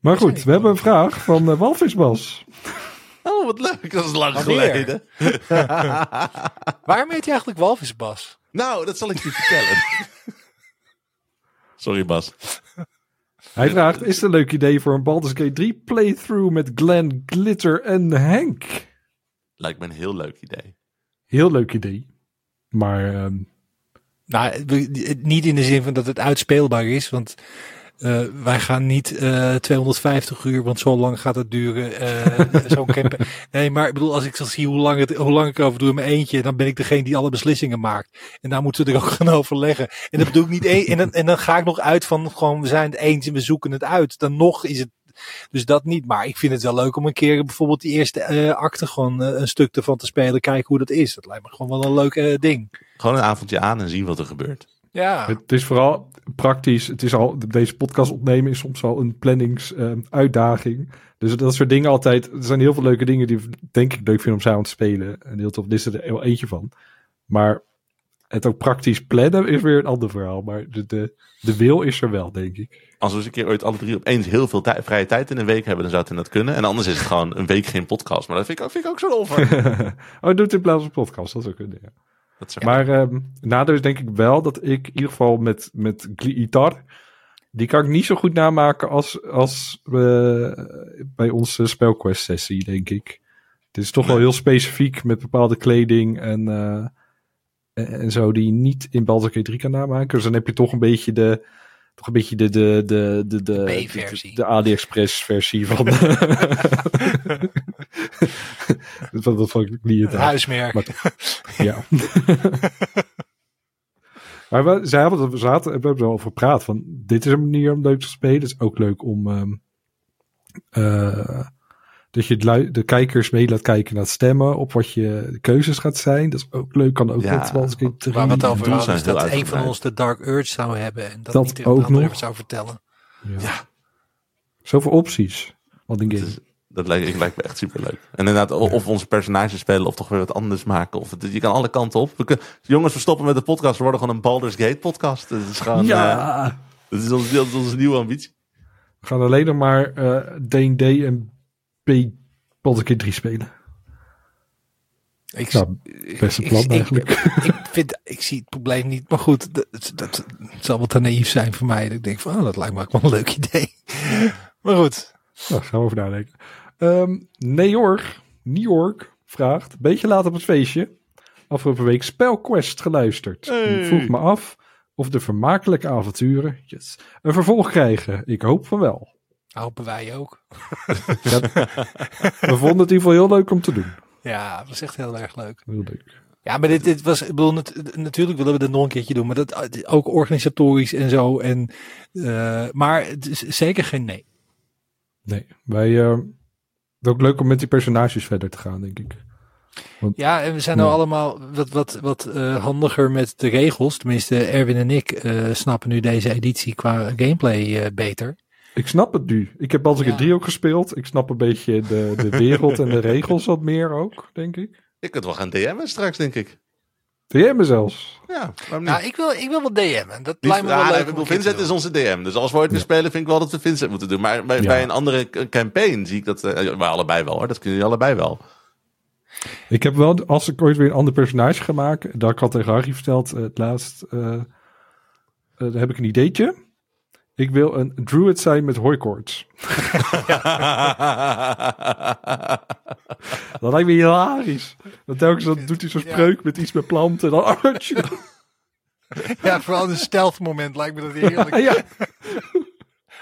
Maar goed, we hebben een vraag van uh, Walvisbas. Oh, wat leuk. Dat is lang Wanneer? geleden. *laughs* Waarom heet hij eigenlijk Walvisbas? Nou, dat zal ik je vertellen. *laughs* Sorry, Bas. Hij vraagt, is het een leuk idee voor een Baldur's Gate 3 playthrough met Glenn, Glitter en Henk? Lijkt me een heel leuk idee. Heel leuk idee. Maar ehm, Nou, niet in de zin van dat het uitspeelbaar is, want eh, wij gaan niet eh 250 uur, want zo lang gaat het duren. eh Zo'n. *laughs* Nee, maar ik bedoel, als ik zo zie hoe lang, het, hoe lang ik over doe in mijn eentje, dan ben ik degene die alle beslissingen maakt. En daar moeten we er ook *laughs* gaan overleggen. En dat bedoel ik niet. En dan, en dan ga ik nog uit van gewoon, we zijn het eens en we zoeken het uit. Dan nog is het. Dus dat niet. Maar ik vind het wel leuk om een keer bijvoorbeeld die eerste eh acte gewoon eh, een stuk ervan te spelen. Kijken hoe dat is. Dat lijkt me gewoon wel een leuk eh, ding. Gewoon een avondje aan en zien wat er gebeurt. Ja. het is vooral praktisch. Het is al, deze podcast opnemen is soms al een planningsuitdaging. dus dat soort dingen altijd. Er zijn heel veel leuke dingen die denk ik leuk vinden om samen te spelen. En heel tof. Dit is er wel eentje van. Maar het ook praktisch plannen is weer een ander verhaal. Maar de, de, de wil is er wel, denk ik. Als we eens een keer ooit alle drie opeens heel veel tij- vrije tijd in een week hebben, dan zou het dat kunnen. En anders is het gewoon een week geen podcast. Maar dat vind ik, ook- vind ik ook zo'n offer. *laughs* oh, doe het in plaats van podcast. Dat zou kunnen, ja. Dat is Maar ehm nadeel is denk ik wel dat ik in ieder geval met, met Glitar, die kan ik niet zo goed namaken als, als bij onze spelquest sessie, denk ik. Het is toch wel heel specifiek met bepaalde kleding en, eh, en, en zo die je niet in Baldur's Gate 3 kan namaken. Dus dan heb je toch een beetje de, toch een beetje de, de, de, de, de, de, de AliExpress versie van, van, van, van Glitar. Huismerk. Maar- Ja. *laughs* maar we, zij hadden, we zaten, we hebben er al over gepraat. Van, dit is een manier om leuk te spelen. Het is ook leuk om. ehm, eh, dat je de kijkers mee laat kijken naar het stemmen. Op wat je keuzes gaat zijn. Dat is ook leuk. Kan ook Ja, Baldur's Gate 3. Waar we het over hadden, zijn is dat een van ons de Dark Urge zou hebben. En dat, Dat niet ook nog. zou vertellen. Ja. Ja. Zoveel opties. Wat een Het game. is- dat lijkt, ik- lijkt me echt super leuk. En inderdaad, of onze personages spelen of toch weer wat anders maken. Of het, je kan alle kanten op. We kunnen- jongens, we stoppen met de podcast. We worden gewoon een Baldur's Gate podcast. Het is gewoon, eh, ja. dat is onze, dat is onze nieuwe ambitie. We gaan alleen nog maar eh D&D en B Baldur's Gate 3 spelen. Ik, Nou, beste plan ik- eigenlijk. ik, vind, ik zie het probleem niet. Maar goed, dat, dat zal wat te naïef zijn voor mij. Dat ik denk van, oh, dat lijkt me ook wel een leuk idee. *laughs* Maar goed. Nou, daar gaan we over nadenken. Ehm Neorg, York vraagt, beetje laat op het feestje. Afgelopen week Spelquest geluisterd. Hey. Ik vroeg me af of de vermakelijke avonturen yes, een vervolg krijgen. Ik hoop van wel. Hopen wij ook. *laughs* We vonden het in ieder geval heel leuk om te doen. Ja, dat was echt heel erg leuk. Heel leuk. Ja, maar dit, dit was, ik bedoel, nat- natuurlijk willen we dit nog een keertje doen, maar dat ook organisatorisch en zo. En, eh, maar het is zeker geen nee. Nee, wij... eh, het ook leuk om met die personages verder te gaan, denk ik. Ja, en we zijn nou Ja. allemaal wat, wat, wat eh, handiger met de regels. Tenminste, Erwin en ik eh, snappen nu deze editie qua gameplay eh, beter. Ik snap het nu. Ik heb Baldur's Gate Ja. 3 ook gespeeld. Ik snap een beetje de, de wereld en de *laughs* regels wat meer ook, denk ik. Je kunt wel gaan DM'en straks, denk ik. Jij me zelfs. Ja, waarom niet? Nou, ik wil, ik wil wel DM'en. Dat lijkt me wel leuk. ik Vincent is onze DM. Dus als we ooit weer spelen, vind ik wel dat we Vincent moeten doen. Maar bij, Ja. bij een andere campaign zie ik dat... eh maar allebei wel hoor. Dat kunnen jullie allebei wel. Ik heb wel, als ik ooit weer een ander personage ga maken, dat ik had tegen Harry verteld, eh, het laatst, eh, eh, dan heb ik een ideetje. Ik wil een druid zijn met hooikoorts. *laughs* Dat lijkt me hilarisch. Want telkens dan doet hij zo'n Ja. spreuk met iets met planten. Dan, *laughs* Ja, vooral in een stealth moment lijkt me dat heerlijk. *laughs* ja.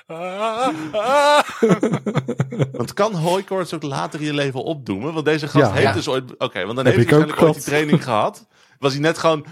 Ah, ah. Want kan hooikoorts ook later je leven opdoemen? Want deze gast Ja. heeft Ja. dus ooit... Oké, want dan Heb heeft ik hij ook waarschijnlijk ooit die training gehad. Was hij net gewoon...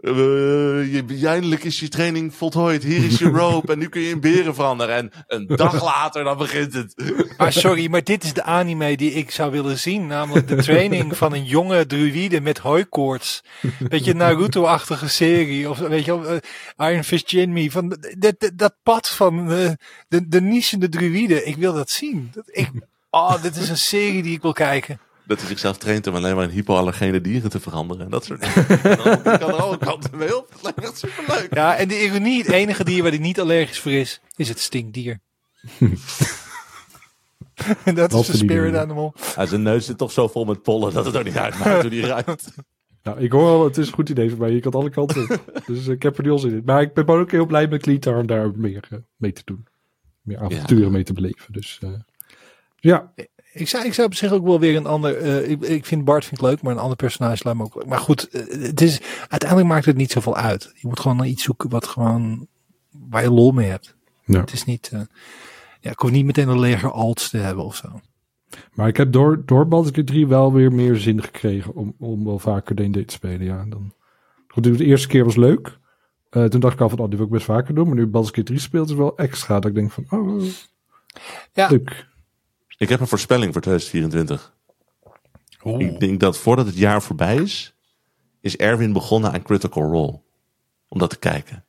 eh, je, eindelijk is je training voltooid. Hier is je *laughs* rope. En nu kun je in beren veranderen. En een dag later, dan begint het. Maar sorry, maar dit is de anime die ik zou willen zien. Namelijk de training *laughs* van een jonge druïde met hooikoorts. Beetje Naruto-achtige serie. Of weet je wel, eh, Iron Fist Jinmi. Van dat, dat, dat pad van eh, de, de nichende druïde. Ik wil dat zien. Dat, ik, oh, dit is een serie die ik wil kijken. Dat hij zichzelf traint om alleen maar in hypoallergene dieren te veranderen. En dat soort dingen. *laughs* En dan- Die kan er alle kanten mee op. Dat lijkt echt superleuk. Ja, en de ironie, het enige dier waar hij niet allergisch voor is, is het stinkdier. *laughs* En dat is de spirit animal. Ja, zijn neus zit toch zo vol met pollen dat het ook niet uitmaakt hoe die ruikt. *laughs* Nou, ik hoor al, het is een goed idee voor mij. Je kan alle kanten op. Dus ik heb er nu al zin in. Maar ik ben ook heel blij met Klitar om daar meer eh, mee te doen. meer avonturen mee te beleven. Dus eh, ja, Ik zou, ik zou op zich ook wel weer een ander. eh, ik, ik vind Bart vind ik leuk, maar een ander personage lijkt me ook leuk. Maar goed, eh, het is, uiteindelijk maakt het niet zoveel uit. Je moet gewoon naar iets zoeken wat gewoon. waar je lol mee hebt. Ja. Het is niet. eh, ja, ik hoef niet meteen een leger alts te hebben of zo. maar ik heb door, door Baldur's Gate 3 wel weer meer zin gekregen om, om wel vaker D&D te spelen. Ja, dan, goed, de eerste keer was leuk. Toen dacht ik al van, oh, die wil ik best vaker doen. Maar nu Baldur's Gate 3 speelt, is wel extra. Dat ik denk van, oh, Ja. leuk. Ik heb een voorspelling voor 2024. Ik denk dat voordat het jaar voorbij is, is Erwin begonnen aan Critical Role. Om dat te kijken.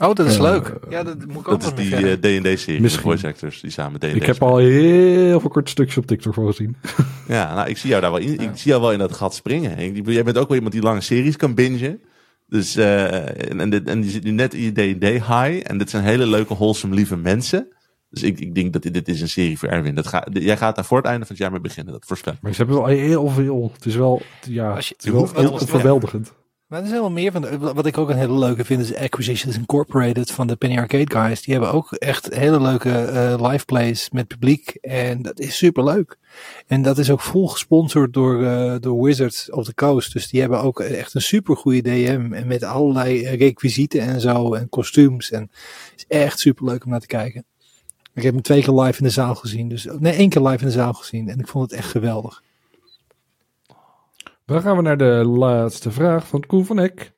Oh, dat is leuk. Ja, dat moet ik ook Dat is die eh, D&D-serie, de Misschien. voice actors, die samen D&D Ik heb al heel veel korte stukjes op TikTok voor gezien. *laughs* Ja, nou, ik zie jou daar wel in. Ik zie jou wel in dat gat springen. Ik- Jij bent ook wel iemand die lange series kan bingen. Dus, eh, en, en, dit, en die zit nu net in je D&D high. En dit zijn hele leuke, wholesome, lieve mensen. Dus ik, ik denk dat dit, dit is een serie voor Erwin. Dat ga, jij gaat daar voor het einde van het jaar mee beginnen. Dat voorspel. Maar ze hebben wel heel veel. Het is wel, ja, Als je- het is wel heel overweldigend. Maar er zijn wel meer van. De, wat ik ook een hele leuke vind is Acquisitions Incorporated van de Penny Arcade Guys. Die hebben ook echt hele leuke eh, live plays met publiek. En dat is super leuk. En dat is ook vol gesponsord door, eh, door Wizards of the Coast. Dus die hebben ook echt een super goede DM. En met allerlei eh, requisieten en zo. En kostuums. En het is echt super leuk om naar te kijken. Ik heb hem twee keer live in de zaal gezien. Dus, nee, één keer live in de zaal gezien. En ik vond het echt geweldig. Dan gaan we naar de laatste vraag van Koen van Eck.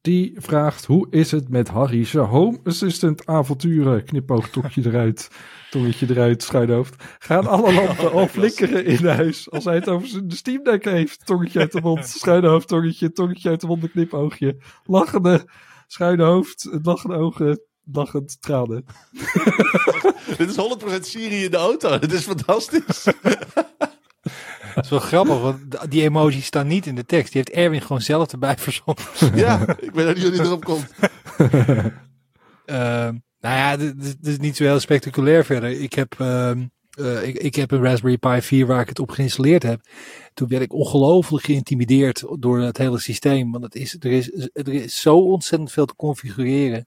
Die vraagt, hoe is het met Harry's Home Assistant avonturen? Knipoog, tokje eruit, tongetje eruit, schuinhoofd. Gaan alle lampen *laughs* al flikkeren in huis als hij het over zijn Steam Deck heeft? Tongetje uit de mond, schuinhoofd, tongetje, tongetje uit de mond, een knipoogje. Lachende, schuine hoofd, lachende ogen, lachend tranen. *laughs* Dit is 100% Siri in de auto. *laughs* Dit is fantastisch. *laughs* Dat is wel grappig, want die emojis staan niet in de tekst. Die heeft Erwin gewoon zelf erbij verzonnen. ja, ik weet hoe die erop komt. Ehm, nou ja, dit, dit is niet zo heel spectaculair verder. Ik heb, ehm, eh, ik, ik heb een Raspberry Pi 4 waar ik het op geïnstalleerd heb. Toen werd ik ongelooflijk geïntimideerd door het hele systeem. Want het is, er, is, er is zo ontzettend veel te configureren.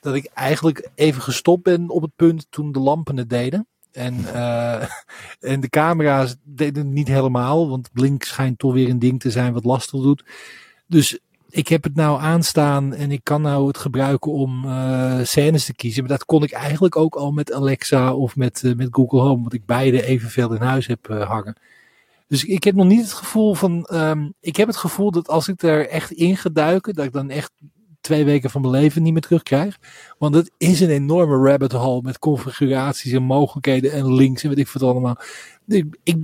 Dat ik eigenlijk even gestopt ben op het punt toen de lampen het deden. En, eh, *laughs* en de camera's deden het niet helemaal. Want Blink schijnt toch weer een ding te zijn wat lastig doet. Dus ik heb het nou aanstaan en ik kan nou het gebruiken om eh scènes te kiezen. Maar dat kon ik eigenlijk ook al met Alexa of met, eh, met Google Home. Want ik beide evenveel in huis heb hangen. Dus ik heb nog niet het gevoel van. ehm, ik heb het gevoel dat als ik er echt in ga duiken, dat ik dan echt twee weken van mijn leven niet meer terugkrijg. Want het is een enorme rabbit hole met configuraties en mogelijkheden en links en weet ik wat allemaal. Ik, ik,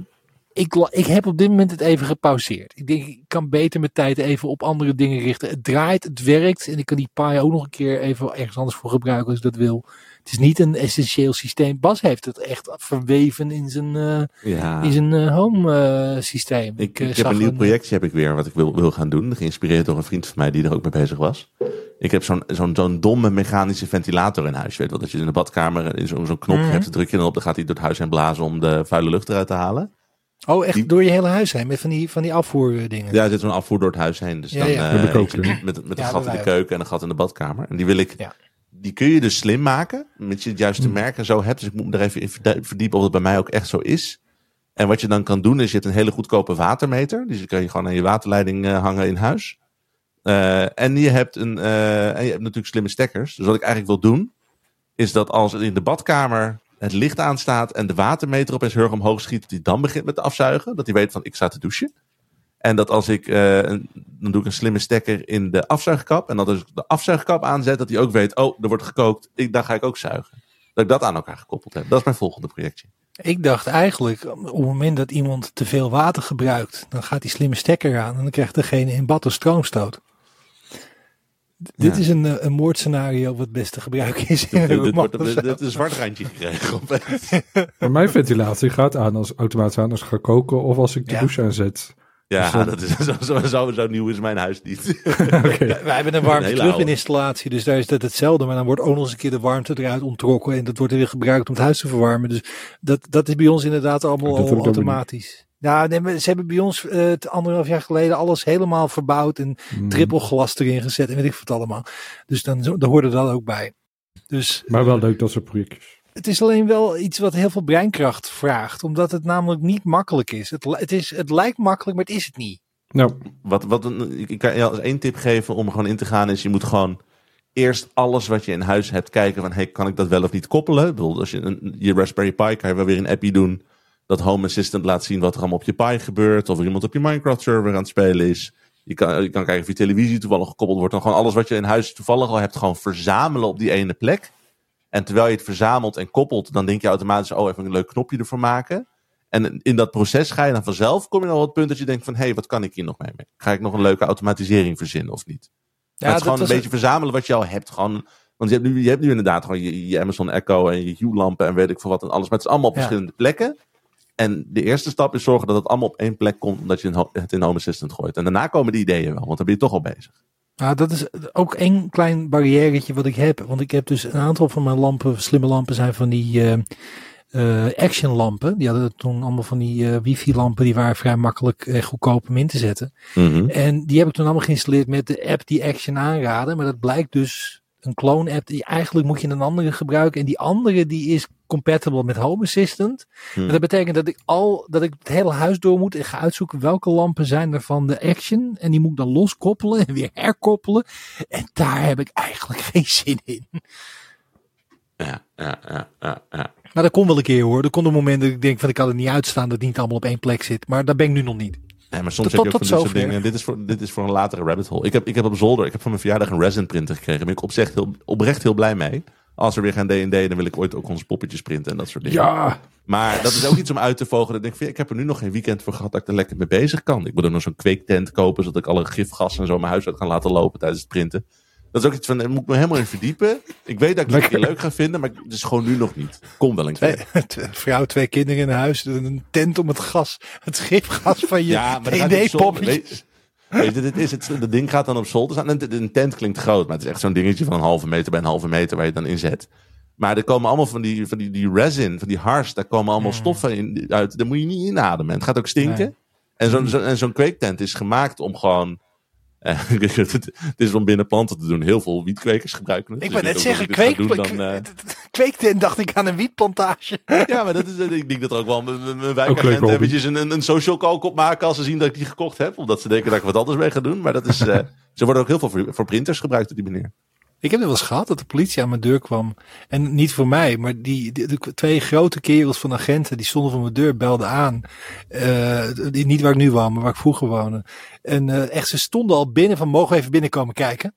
ik, ik heb op dit moment het even gepauzeerd. Ik denk, ik kan beter mijn tijd even op andere dingen richten. Het draait, het werkt en ik kan die Pi ook nog een keer even ergens anders voor gebruiken als ik dat wil. Het is niet een essentieel systeem. Bas heeft het echt verweven in zijn, eh, Ja. in zijn eh, home eh, systeem. Ik, ik heb een nieuw projectje heb ik weer wat ik wil, wil gaan doen. Geïnspireerd door een vriend van mij die er ook mee bezig was. Ik heb zo'n zo'n zo'n domme mechanische ventilator in huis. Je weet wel dat je in de badkamer in zo'n zo'n knopje Mhm. hebt. Dan druk je dan op, dan gaat hij door het huis heen blazen om de vuile lucht eruit te halen. Oh, echt die- door je hele huis heen met van die, van die afvoerdingen. Ja, er zit zo'n afvoer door het huis heen. Dus Ja, dan ja. eh, Met met, met Ja, een gat in de keuken en een gat in de badkamer. En die wil ik, Ja. Die kun je dus slim maken. Met je het juiste merk en zo hebt. Dus ik moet me er even in verdiepen of het bij mij ook echt zo is. En wat je dan kan doen is, je hebt een hele goedkope watermeter. Dus die kan je gewoon aan je waterleiding eh, hangen in huis. Eh, en je hebt een, eh, en je hebt natuurlijk slimme stekkers. Dus wat ik eigenlijk wil doen, is dat als in de badkamer het licht aanstaat en de watermeter opeens heel erg omhoog schiet, dat hij dan begint met afzuigen. Dat hij weet van ik sta te douchen. En dat als ik, eh, een, dan doe ik een slimme stekker in de afzuigkap. En dat als ik de afzuigkap aanzet, dat hij ook weet, oh, er wordt gekookt, ik, dan ga ik ook zuigen. Dat ik dat aan elkaar gekoppeld heb. Dat is mijn volgende projectje. Ik dacht eigenlijk, op het moment dat iemand te veel water gebruikt, dan gaat die slimme stekker aan en dan krijgt degene in bad een stroomstoot. D- Dit Ja. is een, eh, een moordscenario wat best te gebruiken is. in *laughs* Dit wordt dit- dit heeft een zwart randje gekregen. *laughs* Maar mijn ventilatie gaat aan als automatisch aan als ik ga koken of als ik de Ja. douche aanzet. Ja, Dus, eh, *laughs* dat is, zo, zo, zo, zo nieuw is mijn huis niet. *laughs* *laughs* Ja, wij hebben een warmte hele terug oude. installatie, dus daar is dat hetzelfde. Maar dan wordt ook nog eens een keer de warmte eruit onttrokken en dat wordt er weer gebruikt om het huis te verwarmen. Dus dat, dat is bij ons inderdaad allemaal al automatisch. Ja, nee, ze hebben bij ons eh, het anderhalf jaar geleden alles helemaal verbouwd en Mm. triple glas erin gezet en weet ik wat allemaal. Dus dan, dan hoorde dat ook bij. Dus, Maar wel leuk dat soort projectjes. Het is alleen wel iets wat heel veel breinkracht vraagt. Omdat het namelijk niet makkelijk is. Het, het, is, het lijkt makkelijk, maar het is het niet. Nou, Wat, wat een, ik kan je als één tip geven om er gewoon in te gaan is je moet gewoon eerst alles wat je in huis hebt kijken van hey, kan ik dat wel of niet koppelen? Ik bedoel, als je een, je Raspberry Pi kan je wel weer een appie doen dat Home Assistant laat zien wat er allemaal op je Pi gebeurt of er iemand op je Minecraft server aan het spelen is. Je kan, je kan kijken of je televisie toevallig gekoppeld wordt. Dan gewoon alles wat je in huis toevallig al hebt, gewoon verzamelen op die ene plek. En terwijl je het verzamelt en koppelt, dan denk je automatisch, oh, even een leuk knopje ervoor maken. En in dat proces ga je dan vanzelf, kom je dan op het punt dat je denkt van, hé, hey, wat kan ik hier nog mee? Ga ik nog een leuke automatisering verzinnen of niet? Ja, het is gewoon een beetje verzamelen wat je al hebt. Gewoon, want je hebt nu, je hebt nu inderdaad gewoon je, je Amazon Echo en je Hue-lampen en weet ik veel wat en alles. Maar het is allemaal op Ja. verschillende plekken. En de eerste stap is zorgen dat het allemaal op één plek komt, omdat je het in Ho- het in Home Assistant gooit. En daarna komen die ideeën wel, want dan ben je toch al bezig. Nou, dat is ook één klein barrièretje wat ik heb. Want ik heb dus een aantal van mijn lampen, slimme lampen, zijn van die eh, action lampen. Die hadden toen allemaal van die eh, wifi lampen, die waren vrij makkelijk en goedkoop om in te zetten. En die heb ik toen allemaal geïnstalleerd met de app die Action aanraden. Maar dat blijkt dus een clone app. Die eigenlijk moet je een andere gebruiken. En die andere die is compatible met Home Assistant. Hmm. Dat betekent dat ik al dat ik het hele huis door moet en ga uitzoeken welke lampen zijn er van de Action. En die moet ik dan loskoppelen en weer herkoppelen. En daar heb ik eigenlijk *laughs* geen zin in. Ja, ja, ja, ja, ja. Maar dat komt wel een keer hoor. Er komt een moment dat ik denk van ik kan het niet uitstaan dat het niet allemaal op één plek zit. Maar daar ben ik nu nog niet. Nee, maar soms Tot- heb je ook van dit soort dingen. Dit is, voor, dit is voor een latere rabbit hole. Ik heb, ik heb op zolder, ik heb van mijn verjaardag een resin printer gekregen. Daar ben ik oprecht heel, oprecht heel blij mee. Als er weer gaan D&D, dan wil ik ooit ook onze poppetjes printen en dat soort dingen. ja, Maar dat is ook iets om uit te vogelen. Ik denk, van, ja, ik heb er nu nog geen weekend voor gehad dat ik er lekker mee bezig kan. Ik moet ook nog zo'n kweektent kopen, zodat ik alle gifgas en zo mijn huis uit kan laten lopen tijdens het printen. Dat is ook iets van, daar moet ik me helemaal in verdiepen. Ik weet dat ik het een keer leuk ga vinden, maar het is gewoon nu nog niet. Kom wel een keer. *laughs* Twee, vrouw, twee kinderen in huis. Een tent om het gas, het schipgas van je Ja. D&D-poppetjes. Weet, je, dit is het, het ding gaat dan op zolder staan. En een tent klinkt groot, maar het is echt zo'n dingetje van een halve meter bij een halve meter waar je het dan in zet. Maar er komen allemaal van die, van die, die resin, van die hars, daar komen allemaal stoffen in, uit. Daar moet je niet inademen. Het gaat ook stinken. Nee. En zo'n zo, en zo'n kweektent is gemaakt om gewoon. Eh, *laughs* het, is om binnen planten te doen. Heel veel wietkwekers gebruiken het. Ik Dus wou net zeggen, kweek, doen, dan, eh, *laughs* kweektent dacht ik aan een wietplantage. *laughs* ja, maar dat is, eh, ik denk dat er ook wel mijn- wijkagent eventjes een, een, een social call op maken als ze zien dat ik die gekocht heb. Omdat ze denken dat ik wat anders mee ga doen. Maar dat is, eh, ze worden ook heel veel voor, voor printers gebruikt door die meneer. Ik heb het wel eens gehad dat de politie aan mijn deur kwam. En niet voor mij, maar die, de twee grote kerels van agenten die stonden voor mijn deur, belden aan. Eh, die, niet waar ik nu woon, maar waar ik vroeger woonde. En eh, echt, ze stonden al binnen van mogen we even binnenkomen kijken.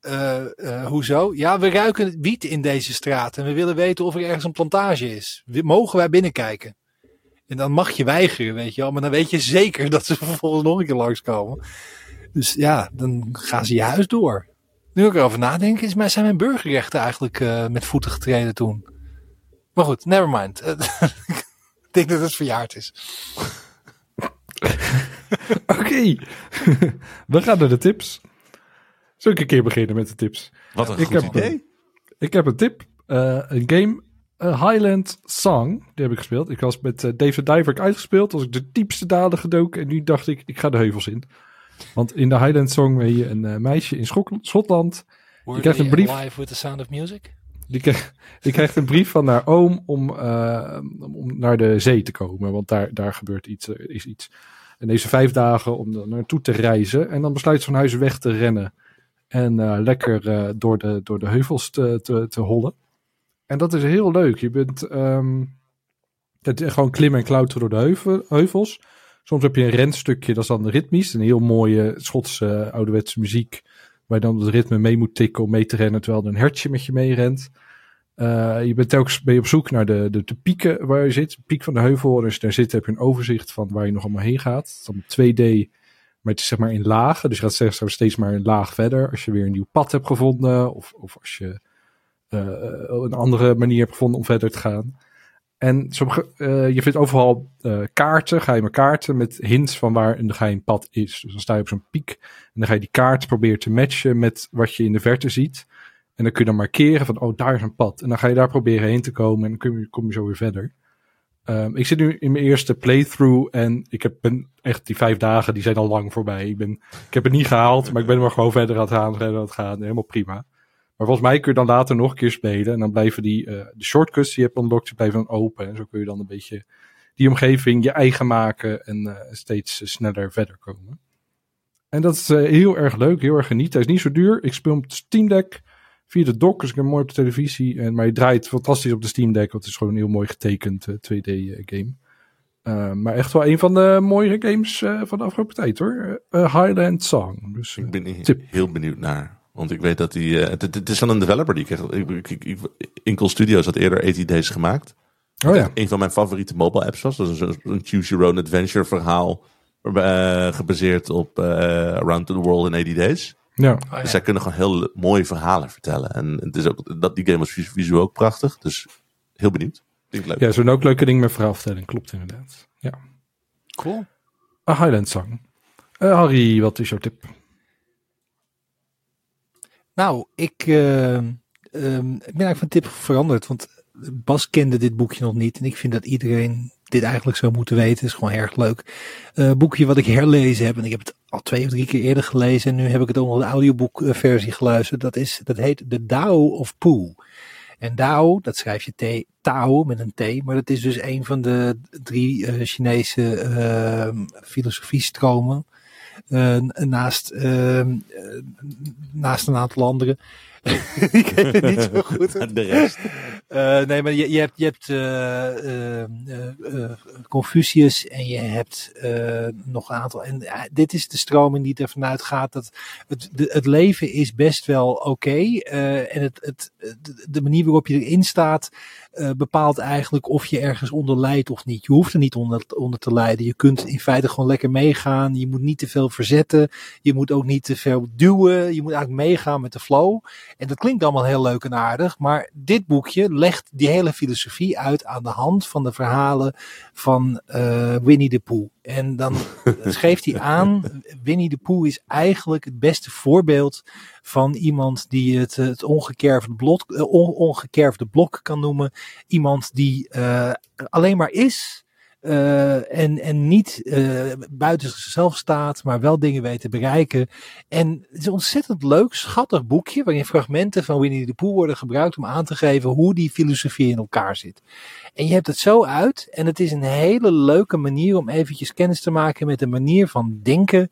Eh, hoezo? Ja, we ruiken wiet in deze straat en we willen weten of er ergens een plantage is. Mogen wij binnenkijken? En dan mag je weigeren, weet je wel. Maar dan weet je zeker *laughs* dat ze vervolgens nog een keer langskomen. Dus ja, dan gaan ze je huis door. Nu ik erover nadenk, is, mij- zijn mijn burgerrechten eigenlijk eh, met voeten getreden toen. Maar goed, never mind. Eh, *laughs* ik denk dat het verjaard is. *laughs* oké. *laughs* We gaan naar de tips. Zal ik een keer beginnen met de tips? Wat een Ik goed heb- idee. Ik heb een tip. Eh, een game, Highland Song. Die heb ik gespeeld. Ik was met David Diver uitgespeeld. Was ik de diepste dalen gedoken. En nu dacht ik, ik ga de heuvels in. Want in de Highland Song ben je een eh, meisje in Schok- Schotland. Were krijgt een brief. Live with the sound of music? Die, krijgt- die krijgt een brief van haar oom om, eh, om naar de zee te komen. Want daar, daar gebeurt iets, er is iets. En deze vijf dagen om er naartoe te reizen. En dan besluit ze van huis weg te rennen. En eh, lekker door, de, door de heuvels te, te, te hollen. En dat is heel leuk. Je bent het is gewoon klimmen en klauteren door de heuvel, heuvels. Soms heb je een renstukje, dat is dan ritmisch. Een heel mooie Schotse eh, ouderwetse muziek. Waar je dan het ritme mee moet tikken om mee te rennen terwijl er een hertje met je mee rent. Eh, je bent telkens ben je op zoek naar de, de, pieken waar je zit. Piek van de heuvel. En als je daar zit heb je een overzicht van waar je nog allemaal heen gaat. Is dan 2D, maar het is zeg maar in lagen. Dus je gaat steeds maar een laag verder. Als je weer een nieuw pad hebt gevonden. Of, of als je eh, een andere manier hebt gevonden om verder te gaan. En eh, je vindt overal eh, kaarten, geheime kaarten met hints van waar een geheim pad is. Dus dan sta je op zo'n piek en dan ga je die kaart proberen te matchen met wat je in de verte ziet. En dan kun je dan markeren van, oh, daar is een pad. En dan ga je daar proberen heen te komen en dan kom je, kom je zo weer verder. Ehm, ik zit nu in mijn eerste playthrough en ik heb ben echt die vijf dagen, die zijn al lang voorbij. Ik, ben, ik heb het niet gehaald, maar ik ben er gewoon verder aan het gaan, verder aan het gaan. Helemaal prima. Maar volgens mij kun je dan later nog een keer spelen. En dan blijven die, eh, de shortcuts die je hebt unlocked, die blijven dan open. En zo kun je dan een beetje die omgeving je eigen maken en eh, steeds eh, sneller verder komen. En dat is heel erg leuk, heel erg genieten. Hij is niet zo duur. Ik speel hem op het Steam Deck via de dock, dus ik heb hem mooi op de televisie. En, maar je draait fantastisch op de Steam Deck, want het is gewoon een heel mooi getekend 2D game. Maar echt wel een van de mooiere games van de afgelopen tijd hoor. Highland Song. Dus, ik ben tip. heel benieuwd naar. Want ik weet dat hij. Het, het, is van een developer die ik echt. Ik, ik, ik, Inkel Studios had eerder 80 Days gemaakt. Oh ja. Een van mijn favoriete mobile apps was. Dat is een, een Choose Your Own Adventure verhaal. gebaseerd op Around the World in 80 Days. Ja. Oh, ja. Dus zij kunnen gewoon heel mooie verhalen vertellen. En het is ook, dat, die game was visueel ook prachtig. Dus heel benieuwd. Vind leuk. Ja, zo'n ook leuke dingen met verhaalvertelling. Klopt inderdaad. Ja. Cool. A Highland Song. Uh, Harry, wat is jouw tip? Nou, ik, uh, um, ik ben eigenlijk van tip veranderd. Want Bas kende dit boekje nog niet. En ik vind dat iedereen dit eigenlijk zou moeten weten. Het is gewoon erg leuk. Uh, boekje wat ik herlezen heb. En ik heb het al twee of drie keer eerder gelezen. En nu heb ik het nog de audioboekversie geluisterd. Dat, is, dat heet The Tao of Pooh. En Dao, dat schrijf je T, Tao met een T, maar dat is dus een van de drie uh, Chinese uh, filosofiestromen. Uh, naast, naast een aantal andere. *laughs* ik weet het niet zo goed. *laughs* De rest. Uh, nee, maar je, je hebt, je hebt uh, Confucius en je hebt nog een aantal. En dit is de stroming die er vanuit gaat dat het, de, het leven is best wel oké. Okay, en het, het, de manier waarop je erin staat uh, bepaalt eigenlijk of je ergens onder lijdt of niet. Je hoeft er niet onder, onder te lijden. Je kunt in feite gewoon lekker meegaan. Je moet niet te veel verzetten. Je moet ook niet te veel duwen. Je moet eigenlijk meegaan met de flow. En dat klinkt allemaal heel leuk en aardig. Maar dit boekje legt die hele filosofie uit aan de hand van de verhalen van uh, Winnie de Pooh. En dan *laughs* geeft hij aan, Winnie de Pooh is eigenlijk het beste voorbeeld van iemand die het, het ongekerfde, blok, on, ongekerfde blok kan noemen. Iemand die uh, alleen maar is. Uh, en, en niet uh, buiten zichzelf staat, maar wel dingen weet te bereiken. En het is een ontzettend leuk, schattig boekje, waarin fragmenten van Winnie de Pooh worden gebruikt om aan te geven hoe die filosofie in elkaar zit. En je hebt het zo uit, en het is een hele leuke manier om eventjes kennis te maken met de manier van denken.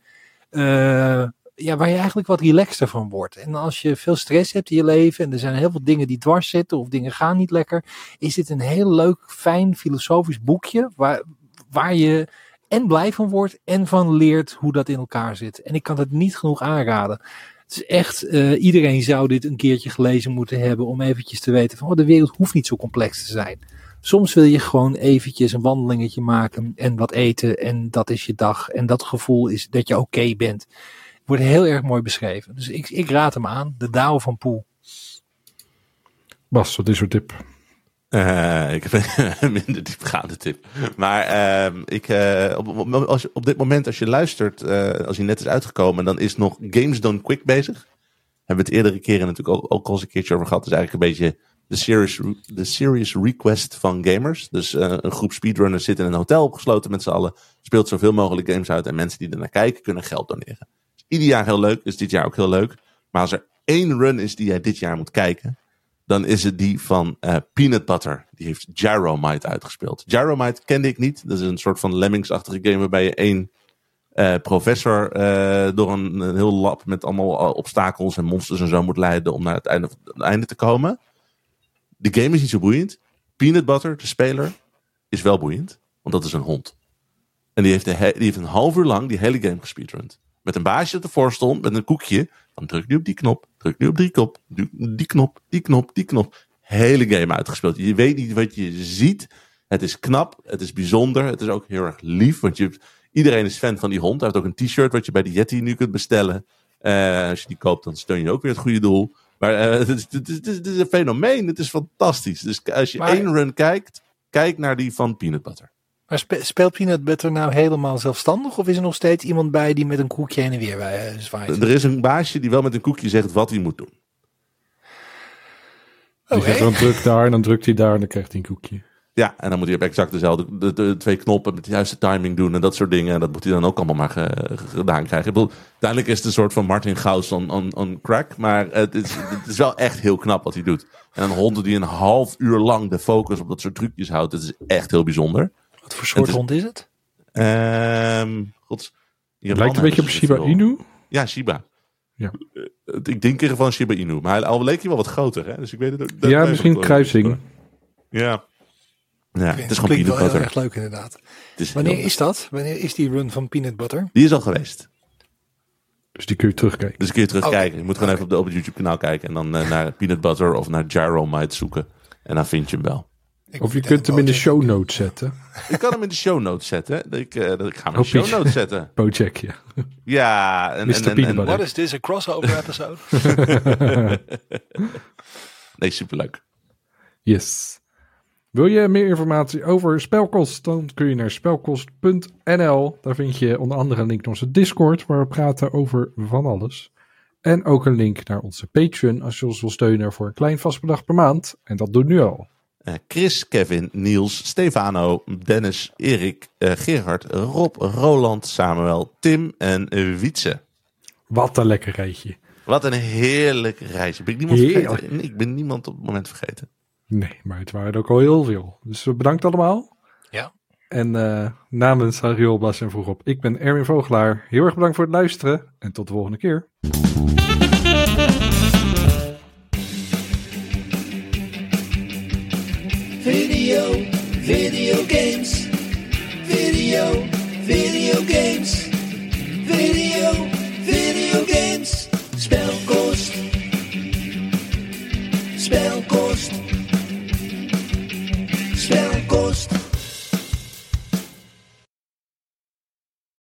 Uh, ja, waar je eigenlijk wat relaxter van wordt. En als je veel stress hebt in je leven en er zijn heel veel dingen die dwars zitten of dingen gaan niet lekker, is dit een heel leuk, fijn filosofisch boekje waar, waar je en blij van wordt en van leert hoe dat in elkaar zit. En ik kan het niet genoeg aanraden. Het is echt, uh, iedereen zou dit een keertje gelezen moeten hebben om eventjes te weten van, oh, de wereld hoeft niet zo complex te zijn. Soms wil je gewoon eventjes een wandelingetje maken en wat eten en dat is je dag. En dat gevoel is dat je oké okay bent wordt heel erg mooi beschreven. Dus ik, ik raad hem aan. De Dao van Poel. Bas, wat is uw tip? Uh, ik heb *laughs* een minder diepgaande tip. Maar uh, ik, uh, op, als, op dit moment, als je luistert, als hij net is uitgekomen, dan is nog Games Done Quick bezig. Hebben we het eerdere keren natuurlijk ook, ook al eens een keertje over gehad. Het is eigenlijk een beetje de serious, de serious request van gamers. Dus een groep speedrunners zit in een hotel opgesloten met z'n allen. Speelt zoveel mogelijk games uit en mensen die er naar kijken kunnen geld doneren ieder jaar heel leuk, is dit jaar ook heel leuk. Maar als er één run is die jij dit jaar moet kijken, dan is het die van uh, Peanut Butter. Die heeft Gyromite uitgespeeld. Gyromite kende ik niet. Dat is een soort van Lemmings-achtige game waarbij je één uh, professor uh, door een, heel lab met allemaal obstakels en monsters en zo moet leiden om naar het einde, einde te komen. De game is niet zo boeiend. Peanut Butter, de speler, is wel boeiend, want dat is een hond. En die heeft, die heeft een half uur lang die hele game gespeedrund met een baasje dat ervoor stond, met een koekje. Dan druk nu op die knop, druk nu op die knop, die knop, die knop, die knop. Hele game uitgespeeld. Je weet niet wat je ziet. Het is knap, het is bijzonder, het is ook heel erg lief. Want je, iedereen is fan van die hond. Hij heeft ook een t-shirt wat je bij de Yeti nu kunt bestellen. Uh, als je die koopt, dan steun je ook weer het goede doel. Maar *laughs* uh, het, is, het, is, het, is, een fenomeen, het is fantastisch. Dus als je maar... één run kijkt, kijk naar die van Peanut Butter. Maar speelt Peanut Butter nou helemaal zelfstandig? Of is er nog steeds iemand bij die met een koekje heen en weer uh, zwaait? Er is een baasje die wel met een koekje zegt wat hij moet doen. Die okay. zegt dan druk daar en dan drukt hij daar en dan krijgt hij een koekje. Ja, en dan moet hij op exact dezelfde de, de twee knoppen met de juiste timing doen en dat soort dingen. En dat moet hij dan ook allemaal maar ge- gedaan krijgen. Ik bedoel, uiteindelijk is het een soort van Martin Gauss on, on, on crack. Maar het is, het is wel echt heel knap wat hij doet. En een hond die een half uur lang de focus op dat soort trucjes houdt, dat is echt heel bijzonder. Wat voor soort Het is- hond is het? Ehm gods, Japan Lijkt een beetje op Shiba. Inu. Ja, Shiba. Ja. Eh, Ik denk in ieder geval Shiba Inu. Maar hij, al leek hij wel wat groter. Hè? Dus ik weet het ook. dat Ja, misschien kruising. Ja. Ja, het is gewoon Klinkt peanut wel heel butter. erg leuk inderdaad. Het is Wanneer is dat? Wanneer is die run van Peanut Butter? Die is al geweest. Dus die kun je terugkijken. Dus kun je terugkijken. Oké. Je moet gewoon even op, de, op het YouTube kanaal kijken. En dan eh, *laughs* naar peanut butter of naar Gyromite zoeken. En dan vind je hem wel. Ik Of je kunt hem in de show notes zetten. Ik kan hem in de show notes zetten. Ik, eh, ik ga hem in de show notes zetten. *laughs* Bojack, ja. Ja. En, Mr. en, en. What is this, a crossover episode? *laughs* *laughs* nee, superleuk. Yes. Wil je meer informatie over Spelkost? Dan kun je naar spelkost.nl. Daar vind je onder andere een link naar onze Discord, waar we praten over van alles. En ook een link naar onze Patreon, als je ons wil steunen voor een klein vast bedrag per maand. En dat doet nu al. Eh, Chris, Kevin, Niels, Stefano, Dennis, Erik, eh, Gerard, Rob, Roland, Samuel, Tim en Wietse. Wat een lekker rijtje. Wat een heerlijk reisje. Ben ik niemand Heerlijk. vergeten? Nee, ik ben niemand op het moment vergeten. Nee, maar het waren er ook al heel veel. Dus bedankt allemaal. Ja. En eh, namens Harry Blas en Vroeg op, ik ben Erwin Vogelaar. Heel erg bedankt voor het luisteren en tot de volgende keer.